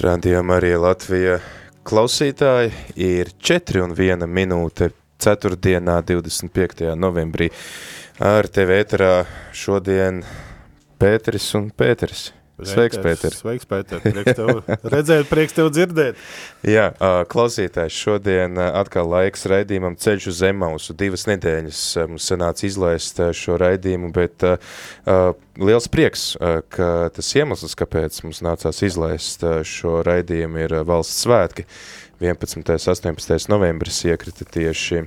Radījumā arī Latvija klausītāji ir 4 un 1 minūte 4. 25. novembrī. Ar tevi ēterā šodien Pēteris un Pēteris. Sveiks, Pēter. Sveiks, Pēter. Prieks tev redzēt, prieks tev dzirdēt. Jā, klausītājs, šodien atkal laiks raidījumam Ceļš uz Zemausu. Divas nedēļas mums sanāca izlaist šo raidījumu, bet liels prieks, ka tas iemesls, kāpēc mums nācās izlaist šo raidījumu, ir valsts svētki. 11. 18. novembris iekrita tieši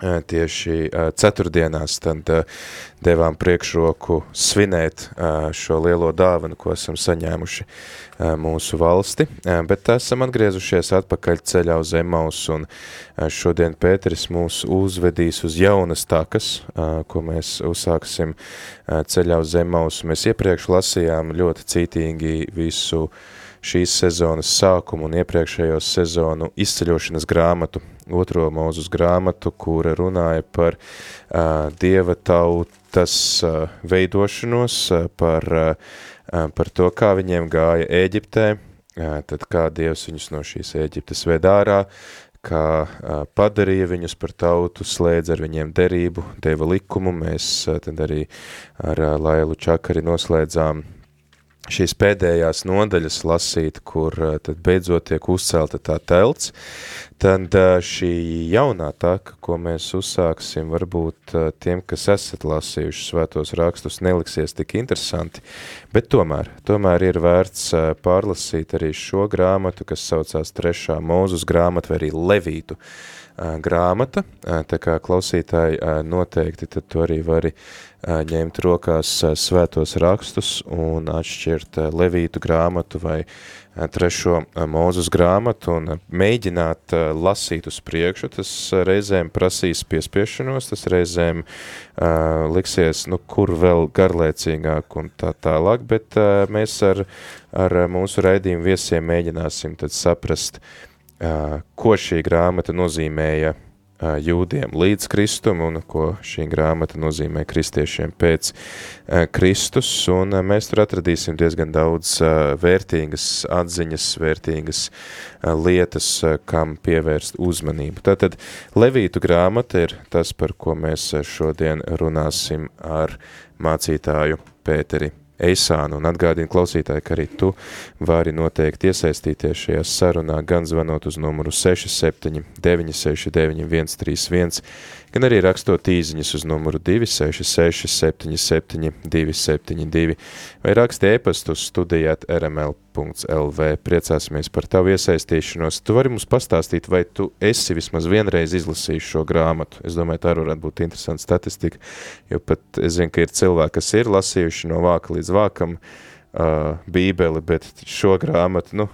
tieši ceturtdienās, tad devām priekšroku svinēt šo lielo dāvanu, ko esam saņēmuši mūsu valsti, bet esam atgriezušies atpakaļ ceļā uz Emaus, un šodien Pēteris mūs uzvedīs uz jaunas takas, ko mēs uzsāksim ceļā uz Emaus. Mēs iepriekš lasījām ļoti cītīgi visu šīs sezonas sākumu un iepriekšējo sezonu izceļošanas grāmatu otro mūzus grāmatu, kura runāja par uh, dieva tautas uh, veidošanos, uh, par, uh, par to, kā viņiem gāja Ēģiptē, uh, tad kā dievs viņus no šīs Ēģiptes ved ārā, kā uh, padarīja viņus par tautu, slēdz ar viņiem derību, deva likumu, mēs uh, tad arī ar uh, Lailu Čakari noslēdzām šīs pēdējās nodaļas lasīt, kur tad beidzot tiek uzcelta tā telts, Tad šī jaunā taka, ko mēs uzsāksim, varbūt tiem, kas esat lasījuši svētos rakstus, neliksies tik interesanti, bet tomēr, tomēr ir vērts pārlasīt arī šo grāmatu, kas saucās trešā mūzus grāmata vai arī Levītu grāmata, tā kā klausītāji noteikti tad tu arī vari ņemt rokās svētos rakstus un atšķirt Levītu grāmatu vai trešo mūzus grāmatu un mēģināt lasīt uz priekšu, tas reizēm prasīs piespiešanos, tas reizēm uh, liksies, nu, kur vēl garlēcīgāk un tā tālāk, bet uh, mēs ar, ar mūsu raidījumu viesiem mēģināsim tad saprast, uh, ko šī grāmata nozīmēja jūdiem līdz Kristum un ko šī grāmata nozīmē kristiešiem pēc Kristus, un mēs tur atradīsim diezgan daudz vērtīgas atziņas, vērtīgas lietas, kam pievērst uzmanību. Tātad Levītu grāmata ir tas, par ko mēs šodien runāsim ar mācītāju Pēteri Eisānu un atgādinu klausītāji, ka arī tu vari noteikti iesaistīties šajā sarunā, gan zvanot uz numuru 67 969 131, gan arī rakstot īziņas uz numuru 266 77 272 vai raksti ēpastu uz studijāt rml.lv. Priecāsimies par tavu iesaistīšanos. Tu vari mums pastāstīt, vai tu esi vismaz vienreiz izlasījis šo grāmatu. Es domāju, tā varētu būt interesanta statistika, jo pat es zinu, ka ir cilvēki, kas ir lasījuši no vāka līdz vākam uh, bībeli, bet šo grāmatu, nu,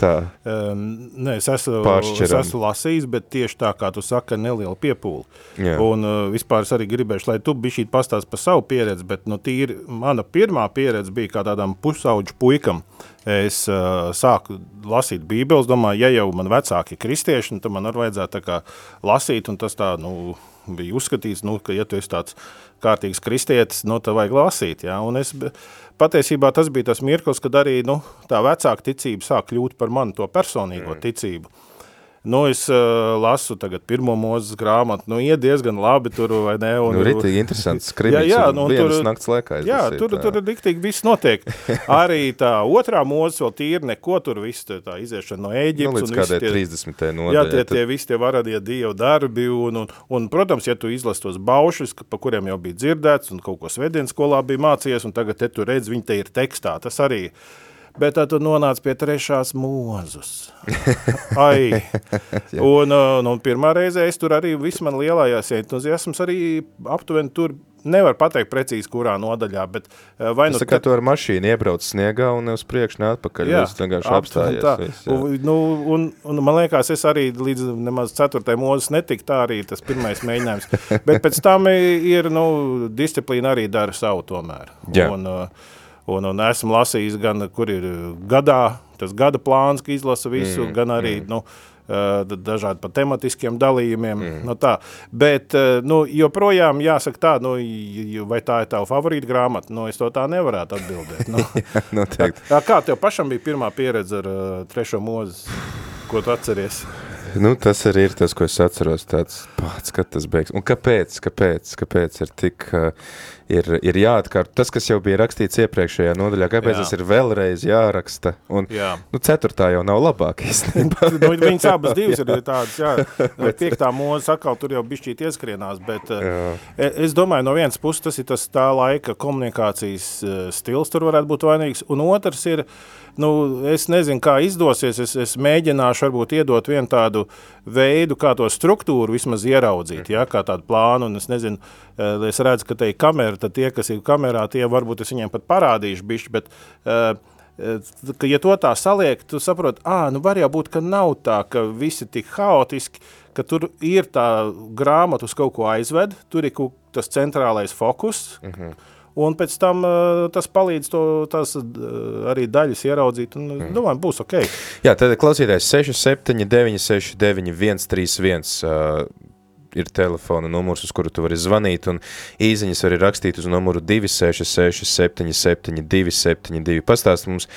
tā um, ne, es, esmu, es esmu lasījis, bet tieši tā, kā tu saki, neliela piepūle. Jā. Un uh, vispār es arī gribēšu, lai tu bišķīt pastāst par savu pieredzi, bet nu, tīri mana pirmā pieredze bija kā tādam pusauģu puikam. Es uh, sāku lasīt bībeles, domāju, ja jau man vecāki ir kristieši, nu, tad man arī vajadzētu tā kā lasīt, un tas tā, nu, bija uzskatīts, nu, ka ja tu esi tāds kārtīgs kristietis, nu, tad vajag lasīt, jā, un es... Uh, patiesībā tas bija tas mirklis, kad arī nu, tā vecāka ticība sāk kļūt par manu to personīgo mm. ticību. Nu, es uh, lasu tagad pirmo mūzes grāmatu, nu, iet diezgan labi tur, vai ne? Un, nu, ritīgi interesants skribīts jā, jā, nu, tur, nakts laikā. Jā, tur, tā. tur riktīgi viss notiek. Arī tā otrā mūzes vēl tīri neko, tur viss tā iziešana no Ēģiptes. Nu, līdz kādai 30. nodaļai. Jā, tie, tie visi tie varadie dievu darbi, un, un, un, protams, ja tu izlas tos baušus, pa kuriem jau bija dzirdēts, un kaut ko svedienas skolā bija mācījies, un tagad te tu redz, viņi te ir tekstā, tas arī ir Bet tad tu nonāc pie trešās mūzus. Ai. un, uh, nu, pirmā reize es tur arī viss man lielājās entuziasms arī aptuveni tur nevar pateikt precīzi, kurā nodaļā, bet vai nu... Tā kā tu ar mašīnu iebrauc sniegā un uz priekšu ne atpakaļ, jā, viss vienkārši apstājies. Tā. Viss, un, nu, un, un man liekas, es arī līdz nemaz ceturtajai mūzes netiku, tā arī tas pirmais mēģinājums. bet pēc tam ir, nu, disciplīna arī dara savu tomēr. Jā. Un, un, un esmu lasījis gan, kur ir gadā, tas gada plāns, ka izlasa visu, mm, gan arī, mm. nu, dažādi pa tematiskiem dalījumiem. Mm. Nu tā. Bet nu, joprojām jāsaka tā, nu, vai tā ir tava favorīta grāmata, nu, es to tā nevarētu atbildēt. Nu, Jā, kā tev pašam bija pirmā pieredze ar uh, trešo mūzes, ko tu atceries? Nu, tas arī ir tas, ko es atceros. Tāds pats, kad tas beigs. Un kāpēc? Kāpēc, kāpēc ir tik, uh, ir, ir jāatkārt tas, kas jau bija rakstīts iepriekšējā nodaļā, kāpēc jā. tas ir vēlreiz jāraksta? Un, jā. nu, ceturtā jau nav labāk īstenībā. nu, viņas abas divas ir tādas, jā. Piektā mūzes atkal tur jau bišķīt ieskrienās, bet uh, jā. E, es domāju, no vienas puses tas ir tas tā laika komunikācijas uh, stils tur varētu būt vainīgs, un otrs ir, nu, es nezinu, kā izdosies. Es, es mēģināšu varbūt iedot vienu tādu veidu, kā to struktūru vismaz ieraudzīt, ja, kā tādu plānu. Un es nezinu, eh, es redzu, ka te ir kamera, tad tie, kas ir kamerā, tie varbūt es viņiem pat parādīšu bišķi, bet uh, ka, ja to tā saliek, tu saproti, ah, nu var jau būt, ka nav tā, ka visi tik haotiski, ka tur ir tā grāmata uz kaut ko aizved, tur ir tas centrālais fokus. Mhm. -huh un pēc tam uh, tas palīdz to tās, uh, arī daļas ieraudzīt, un mm. domāju, būs ok. Jā, tad klausītājs 679 691 131 uh, ir telefona numurs, uz kuru tu vari zvanīt, un īziņas arī rakstīt uz numuru 266 77 272. Pastāst mums,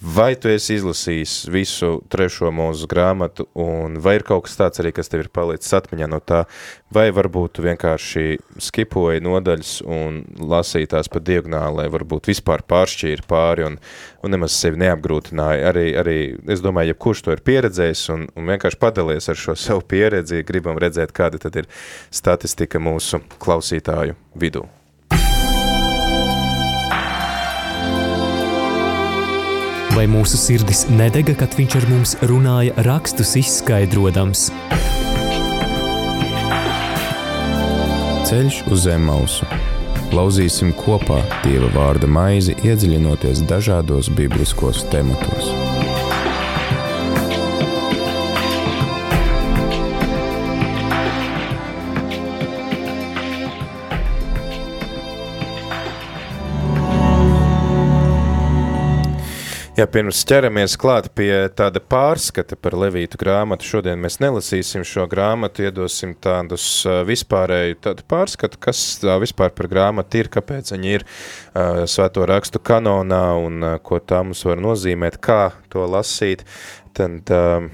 vai tu esi izlasījis visu trešo mūzu grāmatu, un vai ir kaut kas tāds arī, kas tev ir palicis atmiņā no tā, vai varbūt tu vienkārši skipoji nodaļas un lasīji tās pa diagonāli, lai varbūt vispār pāršķīri pāri un, un nemaz sevi neapgrūtināja. Arī, arī es domāju, ja kurš to ir pieredzējis un, un vienkārši padalies ar šo savu pieredzi, gribam redzēt, kāda tad ir statistika mūsu klausītāju vidū. vai mūsu sirdis nedega, kad viņš ar mums runāja rakstus izskaidrojams. Ceļš uz zem mausu. Lauzīsim kopā Dieva vārda maizi, iedziļinoties dažādos bibliskos tematos. Jā, pirms ķeramies klāt pie tāda pārskata par Levītu grāmatu. Šodien mēs nelasīsim šo grāmatu, iedosim tādus vispārēju tādu pārskatu, kas tā vispār par grāmatu ir, kāpēc viņi ir uh, svēto rakstu kanonā un uh, ko tā mums var nozīmēt, kā to lasīt. Tad uh,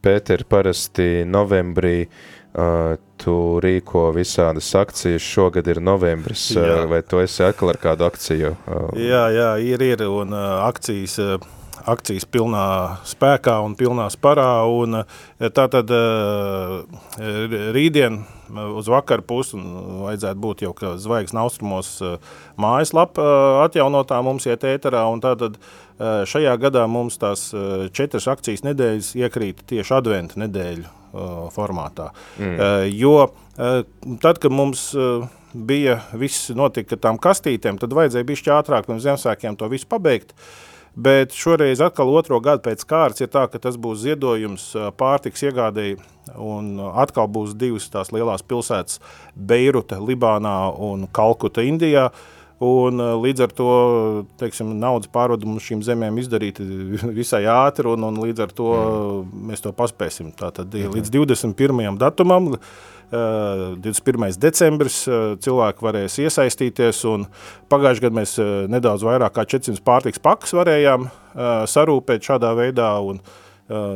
Pēter parasti novembrī Uh, tu rīko visādas akcijas, šogad ir novembris, jā. vai tu esi atkal ar kādu akciju? Jā, jā, ir, ir, un uh, akcijas, akcijas pilnā spēkā un pilnā sparā, un tā tad rītdien uz vakaru pusi, vajadzētu būt jau, ka zvaigznes austrumos mājaslapa atjaunotā mums iet ēterā, un tā tad šajā gadā mums tās četras akcijas nedēļas iekrīt tieši adventa nedēļu Uh, formātā. Mm. Uh, jo uh, tad, kad mums bija viss notika tām kastītēm, tad vajadzēja bišķi ātrāk pirms Ziemassvētkiem to visu pabeigt. Bet šoreiz atkal otro gadu pēc kārtas ir tā, ka tas būs ziedojums pārtiks iegādēji un atkal būs divas tās lielās pilsētas Beiruta, Libānā un Kalkuta, Indijā. Un, līdz ar to teiksim, naudas pārvedumu šīm zemēm izdarīt visai ātri, un, un līdz ar to mm. mēs to paspēsim. Tātad mm. līdz 21. datumam, 21. decembris, cilvēki varēs iesaistīties. Pagājušajā gadā mēs nedaudz vairāk kā 400 pārtiks pakas varējām sarūpēt šādā veidā, un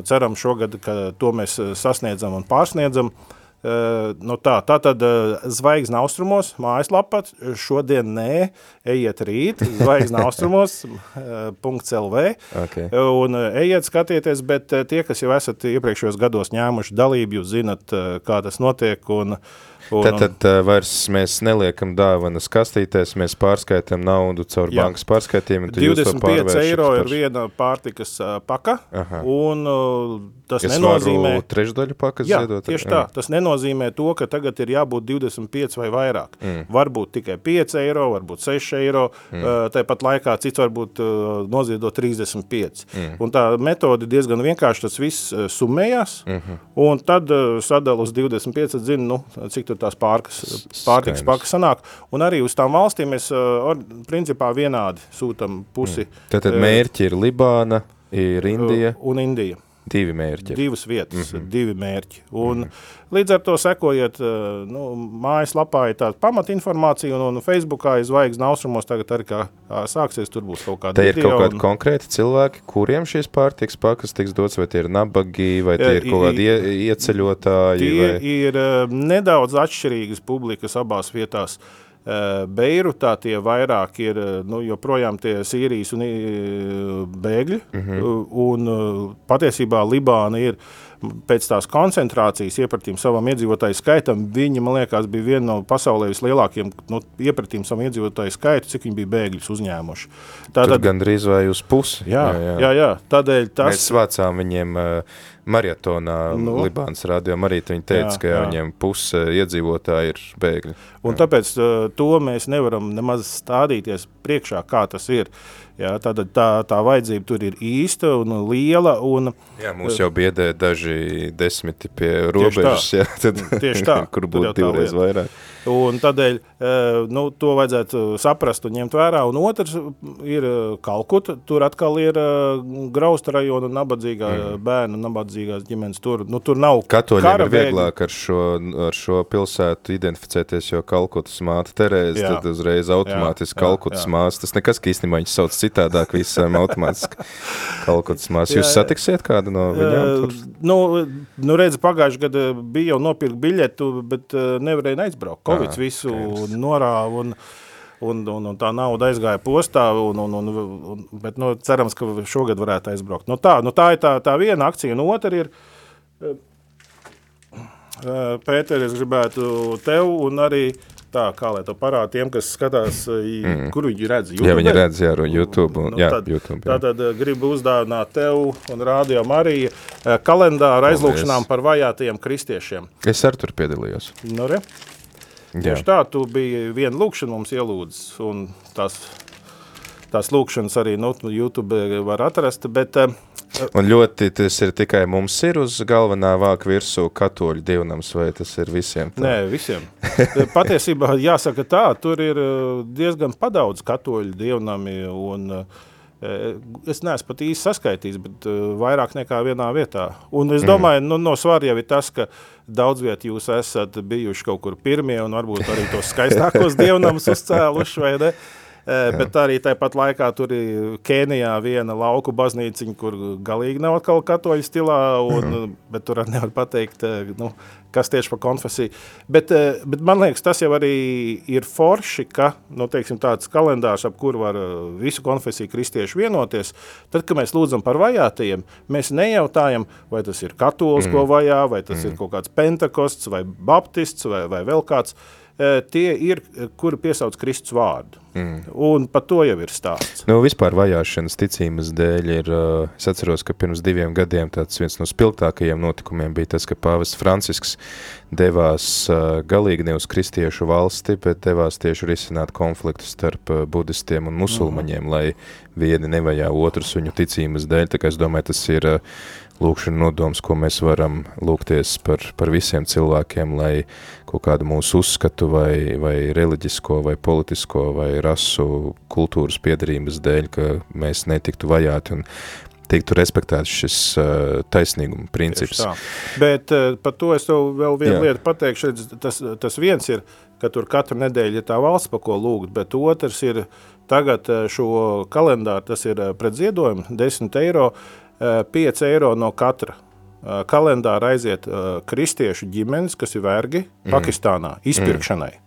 ceram šogad, ka to mēs sasniedzam un pārsniedzam. Uh, nu tā, tā tad uh, zvaigznes austrumos, mājaslapā šodien nē, ejiet rīt, zvaigznes austrumos, uh, .lv okay. un ejiet skatieties, bet tie, kas jau esat iepriekšējos gados ņēmuši dalību, jūs zinat, kā tas notiek un uh, Un, tad, tad uh, vairs mēs neliekam dāvanas kastītēs, mēs pārskaitām naudu caur jā. bankas pārskaitījumu. 25 eiro par... ir viena pārtikas uh, paka, Aha. un uh, tas es nenozīmē... trešdaļu pakas jā, ziedot? tieši tā. Tas nenozīmē to, ka tagad ir jābūt 25 vai vairāk. Mm. Varbūt tikai 5 eiro, varbūt 6 eiro, mm. uh, tāpat laikā cits varbūt uh, noziedot 35. Mm. Un tā metode diezgan vienkārši, tas viss uh, summējās, mm -hmm. un tad uh, sadala uz 25, zinu, nu, cik tur tur tās pārkas, pārtiks pakas sanāk. Un arī uz tām valstīm mēs uh, principā vienādi sūtam pusi. Mm. Tātad mērķi ir Libāna, ir Indija. Un Indija. Divi mērķi. Divas vietas, mm -hmm. divi mērķi. Un, mm -hmm. Līdz ar to sekojiet, nu, mājaslapā ir tāda pamatinformācija, un, un Facebookā ir zvaigznes austrumos. Tagad arī kā sāksies, tur būs kaut kāda. Te ir kaut kādi un... konkrēti cilvēki, kuriem šīs pārtiks pakas tiks dots, vai tie ir nabagi, vai tie ir kaut kādi ie, ieceļotāji. Tie vai... ir nedaudz atšķirīgas publikas abās vietās. Uh, Eh, Beirutā tie vairāk ir eh, nu, joprojām tie Sīrijas un eh, bēgļi. Mm -hmm. Un patiesībā Libāna ir pēc tās koncentrācijas iepratīm savam iedzīvotāju skaitam, viņi, man liekas, bija viena no pasaulē vislielākajiem nu, iepratīm savam iedzīvotāju skaitu, cik viņi bija bēgļus uzņēmuši. Tātad gandrīz vai uz pusi. Jā, jā, jā. jā, jā. tādēļ tas... Mēs vācām viņiem uh, maratonā nu, Libānas radio arī viņi teica, jā, ka jā, viņiem puse iedzīvotāji ir bēgļi. Un jā. tāpēc uh, to mēs nevaram nemaz stādīties priekšā, kā tas ir. Jā, tāda, tā, tā vajadzība tur ir īsta un liela. Un, jā, mūs jau biedē daži desmiti pie robežas, tieši tā, jā, tad, tieši tā kur būtu divreiz vairāk. Un tādēļ eh, nu, to vajadzētu saprast un ņemt vērā. Un otrs ir eh, Kalkuta. Tur atkal ir eh, grausta rajona nabadzīgā mm. bērnu, nabadzīgās ģimenes. Tur, nu, tur nav Katoļiem ir vieglāk ar šo, ar šo pilsētu identificēties, jo Kalkutas māte Terēze, tad uzreiz automātiski Kalkutas māte. Tas nekas, ka īstenībā viņas sauc citādāk, visam automātiski Kalkutas māte. Jūs satiksiet kādu no viņām? Tur? Nu, nu redz, pagājuši gadu bija jau nopirkt biļetu, bet nevarēja aizbraukt. Covid visu okay. norāva un, un, un, un tā nauda aizgāja postā, un, un, un, un, bet nu, cerams, ka šogad varētu aizbraukt. Nu, tā, nu, tā ir tā, tā viena akcija, un otra ir, eh, Pēter, es gribētu tev un arī tā, kā lai to parāda tiem, kas skatās, mm. kur viņi redz. YouTube? Ja viņi redz, jā, YouTube. Un, nu, jā, tad, YouTube jā. Tātad gribu uzdāvināt tev un Rādio Mariju kalendāru aizlūkšanām par vajātajiem kristiešiem. Es ar tur piedalījos. Nu, re? Tieši tā, tu biji viena lūkšana mums ielūdzis, un tās, tās lūkšanas arī nu, YouTube var atrast, bet... Uh, un ļoti tas ir tikai mums ir uz galvenā vāka virsū katoļu dievnams, vai tas ir visiem? Tā? Nē, visiem. Patiesībā jāsaka tā, tur ir eh, diezgan padaudz katoļu dievnami, un uh, Es neesmu pat īsti saskaitījis, bet vairāk nekā vienā vietā. Un es mhm. domāju, mm. nu, no svara jau ir tas, ka daudz viet jūs esat bijuši kaut kur pirmie un varbūt arī tos skaistākos dievnamus uzcēluši, vai ne? Jā. Bet arī tāpat laikā tur ir Kenijā viena lauku baznīciņa, kur galīgi nav atkal katoļu stilā, un, mm. bet tur nevar pateikt, nu, kas tieši par konfesiju. Bet, eh, bet man liekas, tas jau arī ir forši, ka nu, teiksim, tāds kalendārs, ap kuru var eh, visu konfesiju kristieši vienoties, tad, kad mēs lūdzam par vajātajiem, mēs nejautājam, vai tas ir katolis, mm. ko vajā, vai tas mm. ir kaut kāds pentakosts, vai baptists, vai, vai vēl kāds. Eh, tie ir, kuri piesauc Kristus vārdu. Mm. Un par to jau ir stāsts. Nu, vispār vajāšanas ticības dēļ ir, uh, es atceros, ka pirms diviem gadiem tāds viens no spilgtākajiem notikumiem bija tas, ka pāvests Francisks devās galīgi ne uz kristiešu valsti, bet devās tieši risināt konfliktu starp budistiem un musulmaņiem, mm. lai vieni nevajā otrus viņu ticības dēļ. Tā kā es domāju, tas ir lūkšana nodoms, ko mēs varam lūgties par, par visiem cilvēkiem, lai kaut kādu mūsu uzskatu vai, vai reliģisko vai politisko vai rasu kultūras piedarības dēļ, ka mēs netiktu vajāti un tiktu respektēts šis uh, taisnīguma princips. Bet uh, par to es tev vēl vienu Jā. lietu pateikšu, tas, tas viens ir, ka tur katru nedēļu ir tā valsts, pa ko lūgt, bet otrs ir tagad šo kalendāru, tas ir pret ziedojumu, 10 eiro, uh, 5 eh, eiro no katra eh, kalendāra aiziet eh, kristiešu ģimenes, kas ir vergi mm. Pakistānā, izpirkšanai. Mm.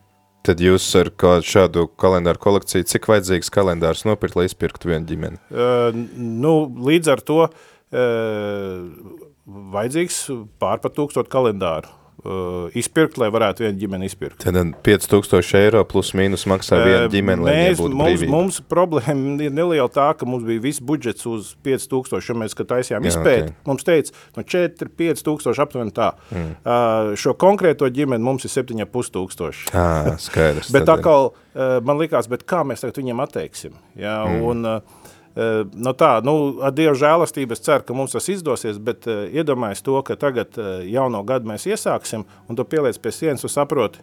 Tad jūs ar šādu kalendāru kolekciju, cik vajadzīgs kalendārs nopirkt, lai izpirktu vienu ģimeni? Uh, nu, līdz ar to uh, vajadzīgs pār pat tūkstot kalendāru. Uh, izpirkt, lai varētu vienu ģimeni izpirkt. Tad 5000 eiro plus mīnus maksā viena uh, ģimene, lai mēs, mums, brīvība. Mums problēma ir neliela tā, ka mums bija viss budžets uz 5000, ja mēs, taisījām izpēti, okay. mums teica, no 4, 5000 aptuveni tā. Mm. Uh, šo konkrēto ģimeni mums ir 7,5 tūkstoši. Ah, skaidrs. bet atkal, uh, man likās, bet kā mēs tagad viņiem atteiksim? Ja? Mm. Un, uh, Nu tā, nu, ar Dieva žēlastību es ceru, ka mums tas izdosies, bet uh, iedomājies to, ka tagad uh, jauno gadu mēs iesāksim, un tu pieliec pie sienas un saproti,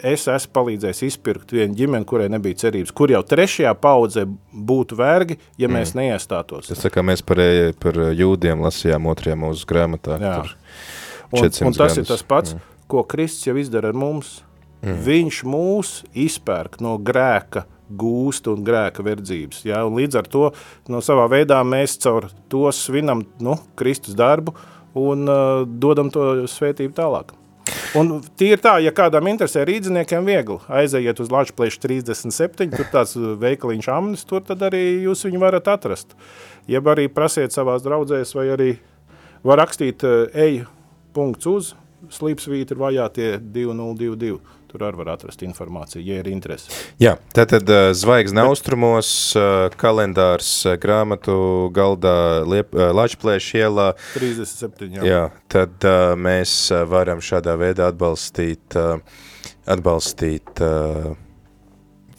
es esmu palīdzējis izpirkt vienu ģimeni, kurai nebija cerības, kur jau trešajā paudzē būtu vergi, ja mēs mm. neiestātos. Tas kā mēs par, par jūdiem lasījām otrajā mūsu grāmatā. Un, un tas gadus. ir tas pats, mm. ko Kristus jau izdara ar mums. Mm. Viņš mūs izpērk no grēka, gūst un grēka verdzības. Ja? Un līdz ar to no savā veidā mēs caur to svinam nu, Kristus darbu un uh, dodam to svētību tālāk. Un tīri tā, ja kādam interesē rīdziniekiem viegli, aizejiet uz Latvijas 37, tur tāds veikaliņš amnis, tur tad arī jūs viņu varat atrast. Jeb arī prasiet savās draudzēs, vai arī var rakstīt uh, eju punkts uz, slīpsvīti ir vajātie 2022. Tur arī var atrast informāciju, ja ir interese. Jā, tātad uh, zvaigzne austrumos, uh, kalendārs uh, grāmatu galdā Liep, Lačplēša ielā. 37, jā. jā tad mēs varam šādā veidā atbalstīt, atbalstīt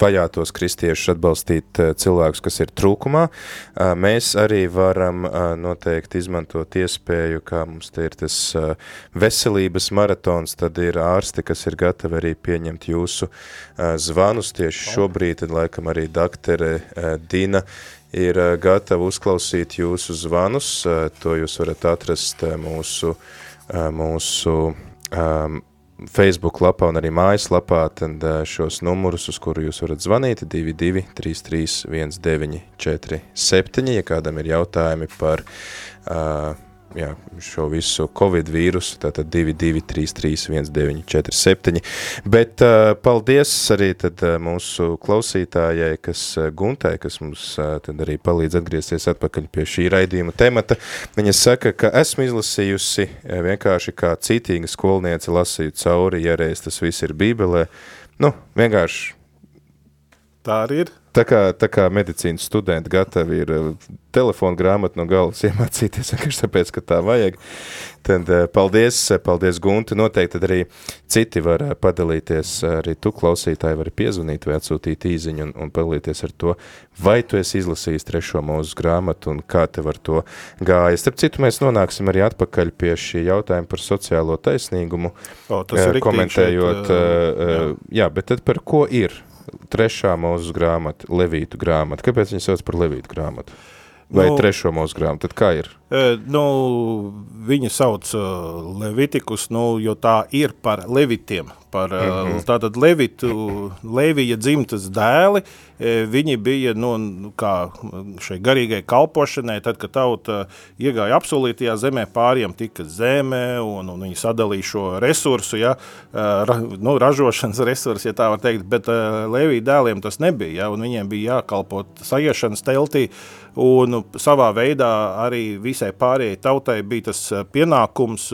vajātos kristiešus, atbalstīt eh, cilvēkus, kas ir trūkumā. Eh, mēs arī varam eh, noteikti izmantot iespēju, kā mums te ir tas veselības maratons, tad ir ārsti, kas ir gatavi arī pieņemt jūsu zvanus. Tieši šobrīd, tad laikam arī daktere Dina ir gatava uzklausīt jūsu zvanus. To jūs varat atrast mūsu, mūsu um, Facebook lapā un arī mājaslapā tad šos numurus, uz kuru jūs varat zvanīt, 22 33 1947, ja kādam ir jautājumi par uh, jā, šo visu Covid vīrusu, tātad 2233197. Bet uh, paldies arī tad mūsu klausītājai, kas Guntai, kas mums uh, tad arī palīdz atgriezties atpakaļ pie šī raidījuma temata. Viņa saka, ka esmu izlasījusi vienkārši kā citīga skolniece lasīju cauri, ja reiz tas viss ir bībelē. Nu, vienkārši. Tā arī ir. Tā kā, tā kā medicīnas studenti gatavi ir eh, telefonu grāmatu no galvas iemācīties, vienkārši tāpēc, ka tā vajag. Tad eh, paldies, paldies Gunti. Noteikti arī citi var eh, padalīties, arī tu klausītāji vari piezvanīt vai atsūtīt īziņu un, un padalīties ar to, vai tu esi izlasījis trešo mūsu grāmatu un kā tev ar to gājas. Starp citu, mēs nonāksim arī atpakaļ pie šī jautājuma par sociālo taisnīgumu, o, komentējot, šeit, jā. jā, bet tad par ko ir? Trešā mūzes grāmata, Levītu grāmata. Kāpēc viņi sauc par Levītu grāmatu? Vai nu, trešo mūsu grāmatu, tad kā ir? Nu, viņi sauc Levitikus, nu, jo tā ir par levitiem, par mm -hmm. tātad Levitu, Levija dzimtas dēli, viņi bija, nu, kā šai garīgai kalpošanai, tad, kad tauta iegāja apsolītajā zemē, pāriem tika zeme, un, un viņi sadalīja šo resursu, ja, ra, nu, ražošanas resursu, ja tā var teikt, bet Levija dēliem tas nebija, ja, un viņiem bija jākalpot sajiešanas teltī, un savā veidā arī visai pārējai tautai bija tas pienākums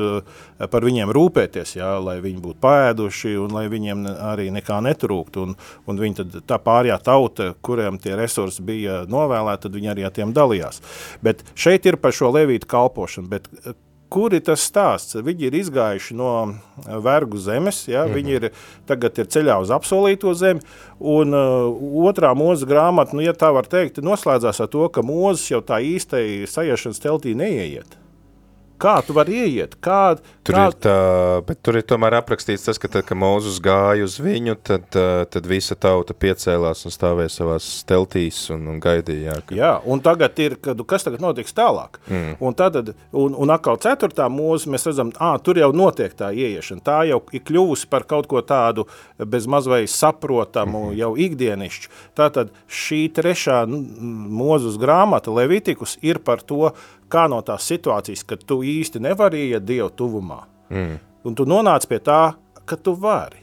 par viņiem rūpēties, ja, lai viņi būtu droši un lai viņiem arī nekā netrūkt. Un, un viņi tad tā pārējā tauta, kuriem tie resursi bija novēlēti, tad viņi arī ar tiem dalījās. Bet šeit ir par šo levītu kalpošanu, bet eh, kur ir tas stāsts? Viņi ir izgājuši no eh, vergu zemes, ja? mm -hmm. viņi ir tagad ir ceļā uz apsolīto zemi, un uh, otrā mūzes grāmata, nu, ja tā var teikt, noslēdzās ar to, ka mūzes jau tā īstai sajiešanas teltī neieiet. Kā tu vari ieiet? Kā, tur, kā... Ir tā, tur ir tomēr aprakstīts tas, ka tad, kad Mūzus gāja uz viņu, tad, tad visa tauta piecēlās un stāvēja savās teltīs un, un gaidīja. Ka... jā, un tagad ir, kad, kas tagad notiks tālāk? Mm. Un, tad, un, un atkal ceturtā mūzu mēs redzam, ā, tur jau notiek tā ieiešana. Tā jau ir kļuvusi par kaut ko tādu bez mazvai saprotamu, mm -hmm. jau ikdienišķu. Tātad šī trešā mūzus grāmata, Levitikus, ir par to, kā no tās situācijas, kad tu īsti nevari iet Dievu tuvumā, mm. un tu nonāc pie tā, ka tu vari.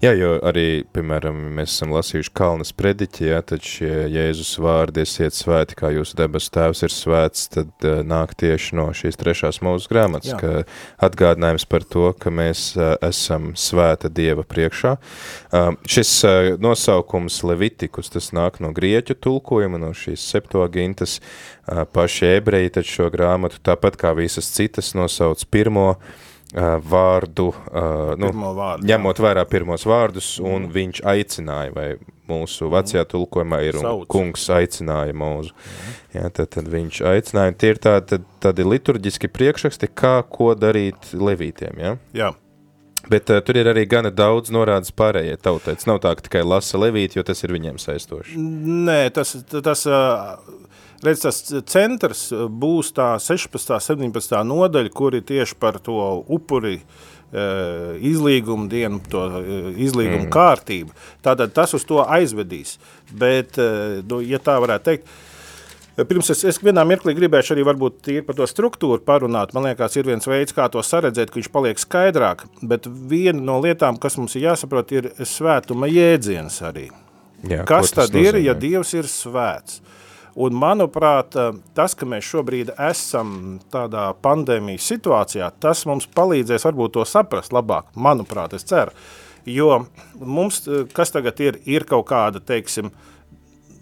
Jā, jo arī, piemēram, mēs esam lasījuši Kalnas prediķi, ja, tad šie Jēzus vārdi esiet svēti, kā jūsu debes tēvs ir svēts, tad uh, nāk tieši no šīs trešās mūzes grāmatas, Jā. ka atgādinājums par to, ka mēs uh, esam svēta Dieva priekšā. Uh, šis uh, nosaukums Levitikus, tas nāk no grieķu tulkojuma, no šīs septuagintas, uh, paši ebreji tad šo grāmatu, tāpat kā visas citas nosauc pirmo, uh, vārdu, nu, vārdu, ņemot vērā pirmos vārdus, un mm. viņš aicināja, vai mūsu vecajā tulkojumā ir, un Sauc. kungs aicināja mūzu. Mm. Jā, tad, tad viņš aicināja, tie ir tādi, tādi liturģiski priekšraksti, kā ko darīt levītiem, jā? Jā. Bet uh, tur ir arī gana daudz norādes pārējai tautai. Tas nav tā, ka tikai lasa levīti, jo tas ir viņiem saistoši. Nē, tas, tas uh, redz, tas centrs būs tā 16. 17. nodaļa, kuri tieši par to upuri uh, izlīgumu dienu, to uh, izlīgumu mm. kārtību. Tātad tas uz to aizvedīs. Bet, uh, nu, ja tā varētu teikt, Pirms es, es vienā mirklī gribēšu arī varbūt par to struktūru parunāt. Man liekas, ir viens veids, kā to saredzēt, ka viņš paliek skaidrāk. Bet viena no lietām, kas mums ir jāsaprot, ir svētuma jēdziens arī. Jā, kas tad nozīmē? ir, ja Dievs ir svēts? Un, manuprāt, tas, ka mēs šobrīd esam tādā pandēmijas situācijā, tas mums palīdzēs varbūt to saprast labāk. Manuprāt, es ceru. Jo mums, kas tagad ir, ir kaut kāda, teiksim,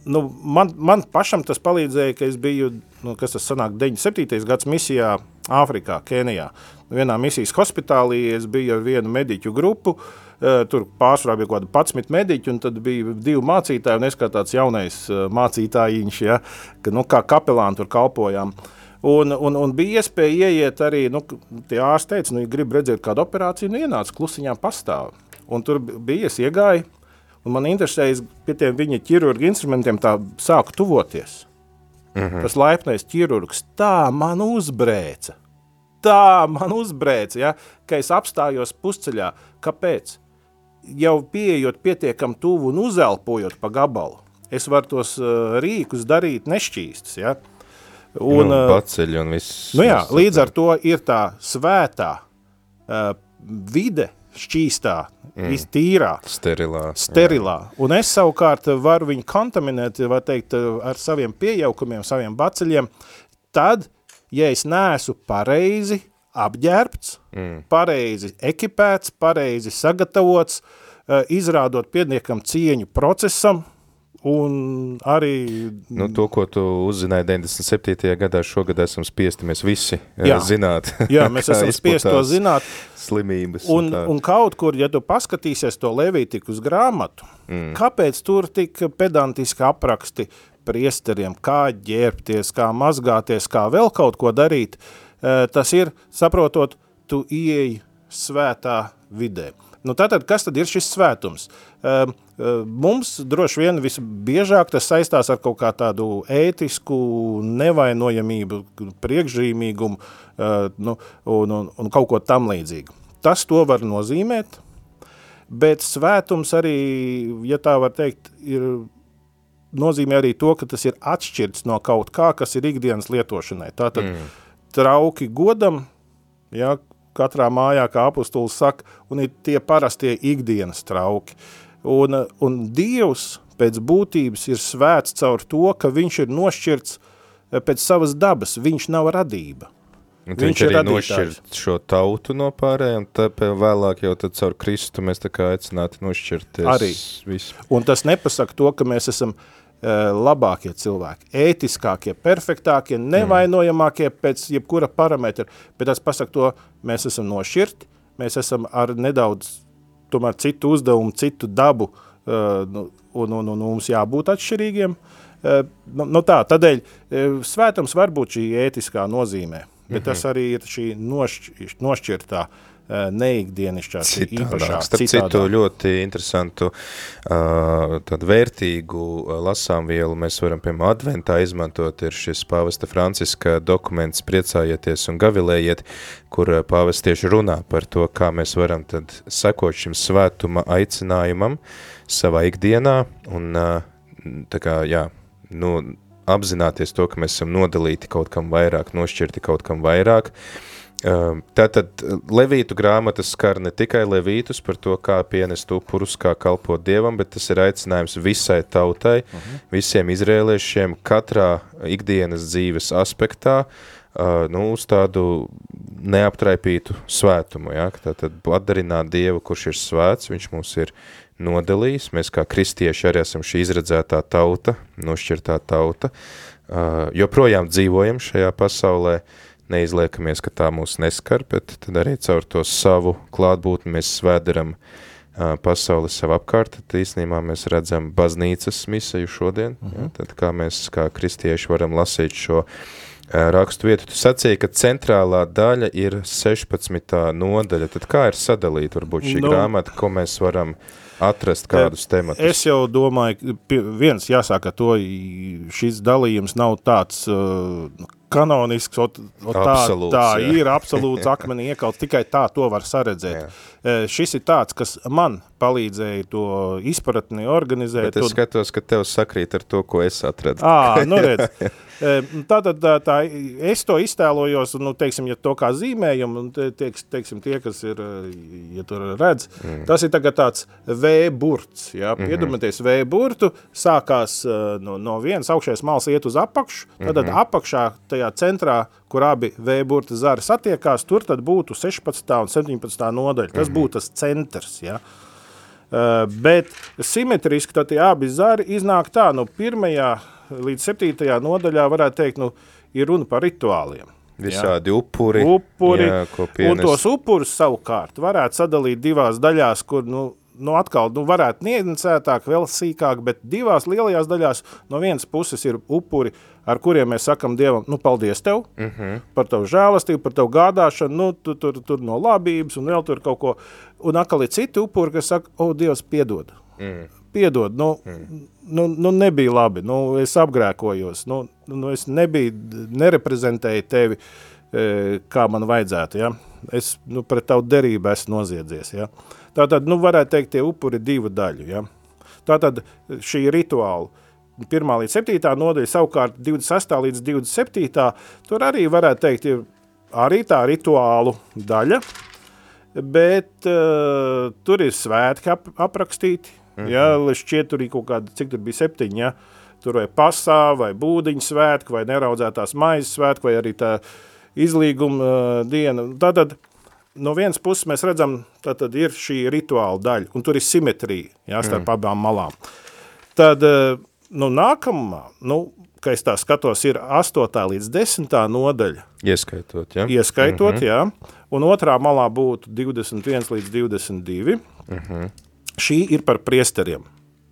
nu, man, man pašam tas palīdzēja, ka es biju, nu, kas tas sanāk, 97. gads misijā Āfrikā, Kenijā. Vienā misijas hospitālī es biju ar vienu mediķu grupu, uh, Eh, tur pārsvarā bija kaut kāda 11 mediķi, un tad bija divi mācītāji, un es kā tāds jaunais eh, mācītājiņš, ja, ka, nu, kā kapelāni tur kalpojām. Un, un, un bija iespēja ieiet arī, nu, tie ārsti teica, nu, ja grib redzēt kādu operāciju, nu, ienāc klusiņām pastāv. Un tur bija, es iegāju, un man interesēja, pie tiem viņa ķirurga instrumentiem tā sāku tuvoties. Mm -hmm. Tas laipnais ķirurgs tā man uzbrēca. Tā man uzbrēca, ja, ka es apstājos pusceļā. Kāpēc? Jau pieejot pietiekami tuvu un uzelpojot pa gabalu, es varu tos uh, rīkus darīt nešķīstus. Ja? Un, nu, paceļ un viss. Nu jā, līdz ar to ir tā svētā uh, vide, šķīstā, mm. iztīrā, sterilā. sterilā. Jā. Un es savukārt varu viņu kontaminēt, var teikt, ar saviem pieaukumiem, saviem baceļiem, tad, ja es neesmu pareizi apģērbts, mm. pareizi ekipēts, pareizi sagatavots, eh, izrādot pietiekam cieņu procesam, Un arī... Nu, to, ko tu uzzināji 97. gadā, šogad esam spiesti mēs visi eh, jā. zināt. Jā, mēs esam spiesti to zināt. Slimības. Un, un, un kaut kur, ja tu paskatīsies to Levītikus grāmatu, mm. kāpēc tur tik pedantiski apraksti priesteriem, kā ģērbties, kā mazgāties, kā vēl kaut ko darīt, uh, tas ir, saprotot, tu ieeji svētā vidē. Nu, tātad, kas tad ir šis svētums? Eh, eh, mums droši vien visbiežāk tas saistās ar kaut kā tādu ētisku nevainojamību, priekšzīmīgumu nu, un, un, un kaut ko tam līdzīgu. Tas to var nozīmēt, bet svētums arī, ja tā var teikt, ir nozīmē arī to, ka tas ir atšķirts no kaut kā, kas ir ikdienas lietošanai. Tātad, mm trauki godam, ja, katrā mājā, kā apustulis saka, un ir tie parastie ikdienas trauki. Un, un Dievs pēc būtības ir svēts caur to, ka viņš ir nošķirts eh, pēc savas dabas, viņš nav radība. Un viņš, viņš arī nošķirt šo tautu no pārējiem, tāpēc vēlāk jau tad caur Kristu mēs tā kā aicināti nošķirties. Arī. Visu. Un tas nepasaka to, ka mēs esam uh, labākie cilvēki, ētiskākie, perfektākie, nevainojamākie pēc jebkura parametra, bet tas pasaka to, mēs esam nošķirti, mēs esam ar nedaudz tomēr citu uzdevumu, citu dabu, uh, un, un, un mums jābūt atšķirīgiem. Uh, nu, nu tā, tādēļ svētums var būt šī ētiskā nozīmē, bet mm -hmm. tas arī ir šī nošķ, nošķirtā uh, Eh, neikdienišķā, īpašā. Starp citu, ļoti interesantu, uh, tādu vērtīgu uh, lasāmvielu mēs varam, piemēram, adventā izmantot, ir šis pāvesta Franciska dokuments Priecājieties un gavilējiet, kur pāvests tieši runā par to, kā mēs varam tad sekot šim svētuma aicinājumam savā ikdienā, un tā kā, jā, nu, apzināties to, ka mēs esam nodalīti kaut kam vairāk, nošķirti kaut kam vairāk, uh, Tātad Levītu grāmata skar ne tikai Levītus par to, kā pienest upurus, kā kalpot Dievam, bet tas ir aicinājums visai tautai, uh -huh. visiem izrēliešiem, katrā ikdienas dzīves aspektā, nu, uz tādu neaptraipītu svētumu, ja? tātad atdarināt Dievu, kurš ir svēts, viņš mūs ir nodalījis, mēs kā kristieši arī esam šī izredzētā tauta, nošķirtā tauta, joprojām dzīvojam šajā pasaulē, uh, neizliekamies, ka tā mūs neskar, bet tad arī caur to savu klātbūtni mēs svēdaram uh, pasauli sev apkārt, tad īstenībā mēs redzam baznīcas misiju šodien, uh -huh. ja, tad kā mēs kā kristieši varam lasīt šo uh, rakstu vietu. Tu sacīji, ka centrālā daļa ir 16. nodaļa, tad kā ir sadalīta varbūt šī nu, grāmata, ko mēs varam atrast kādus tematus? Es jau domāju, viens jāsaka to, šis dalījums nav tāds kanonisks, ot, ot tā, absolūts, tā jā. ir absolūts akmenī iekauts, tikai tā to var saredzēt. Jā. E, šis ir tāds, kas man palīdzēja to izpratni organizēt. Bet es skatos, ka tev sakrīt ar to, ko es atradu. Ā, nu redz. Tātad tā, tā, es to iztēlojos, nu, teiksim, ja to kā zīmējumu, un tieks, teiksim, tie, kas ir, ja tur redz, mm. tas ir tagad tāds V-burts, ja, mm -hmm. iedomāties V-burtu, sākās no, no vienas augšējās malas iet uz apakšu, tad mm -hmm. apakšā tajā centrā, kur abi V-burta zari satiekās, tur tad būtu 16. un 17. nodaļa, tas mm -hmm. būtu tas centrs, ja. Uh, bet simetriski tad tie abi zari iznāk tā, no pirmajā līdz 7. nodaļā varētu teikt, nu, ir runa par rituāliem. Visādi jā. upuri, upuri jā, un tos upurus savukārt varētu sadalīt divās daļās, kur, nu, nu atkal, nu, varētu niansētāk, vēl sīkāk, bet divās lielajās daļās no vienas puses ir upuri, ar kuriem mēs sakam Dievam, nu, paldies tev uh mhm. -huh. par tavu žēlastību, par tavu gādāšanu, nu, tu, tur, tur no labības un vēl tur kaut ko. Un atkal ir citi upuri, kas saka, o, Dievs, piedod. Mm piedod, nu, mm. nu, nu nebija labi, nu, es apgrēkojos, nu, nu es nebiju, nereprezentēju tevi, e, kā man vajadzētu, ja? es nu, pret tavu derību esmu noziedzies. Ja? Tātad, nu, varētu teikt, tie upuri divu daļu. Ja? Tātad šī rituāla, 1 līdz 7 nodaļa, savukārt 26 līdz 27, tur arī varētu teikt, ir arī tā rituālu daļa, bet uh, tur ir svētki ap, aprakstīti, Mm -hmm. ja, šķiet tur ir kaut kādi, cik tur bija septiņi, ja, tur vai pasā, vai būdiņu svētki, vai neraudzētās maizes svētki, vai arī tā izlīguma uh, diena. Tātad, no vienas puses mēs redzam, tātad ir šī rituāla daļa, un tur ir simetrija, jā, starp mm. abām malām. Tad, uh, nu, nākamā, nu, ka es tā skatos, ir 8. līdz 10. nodaļa. Ieskaitot, ja? Ieskaitot, mm -hmm. jā. Un otrā malā būtu 21 līdz 22. Mm -hmm. Šī ir par priesteriem.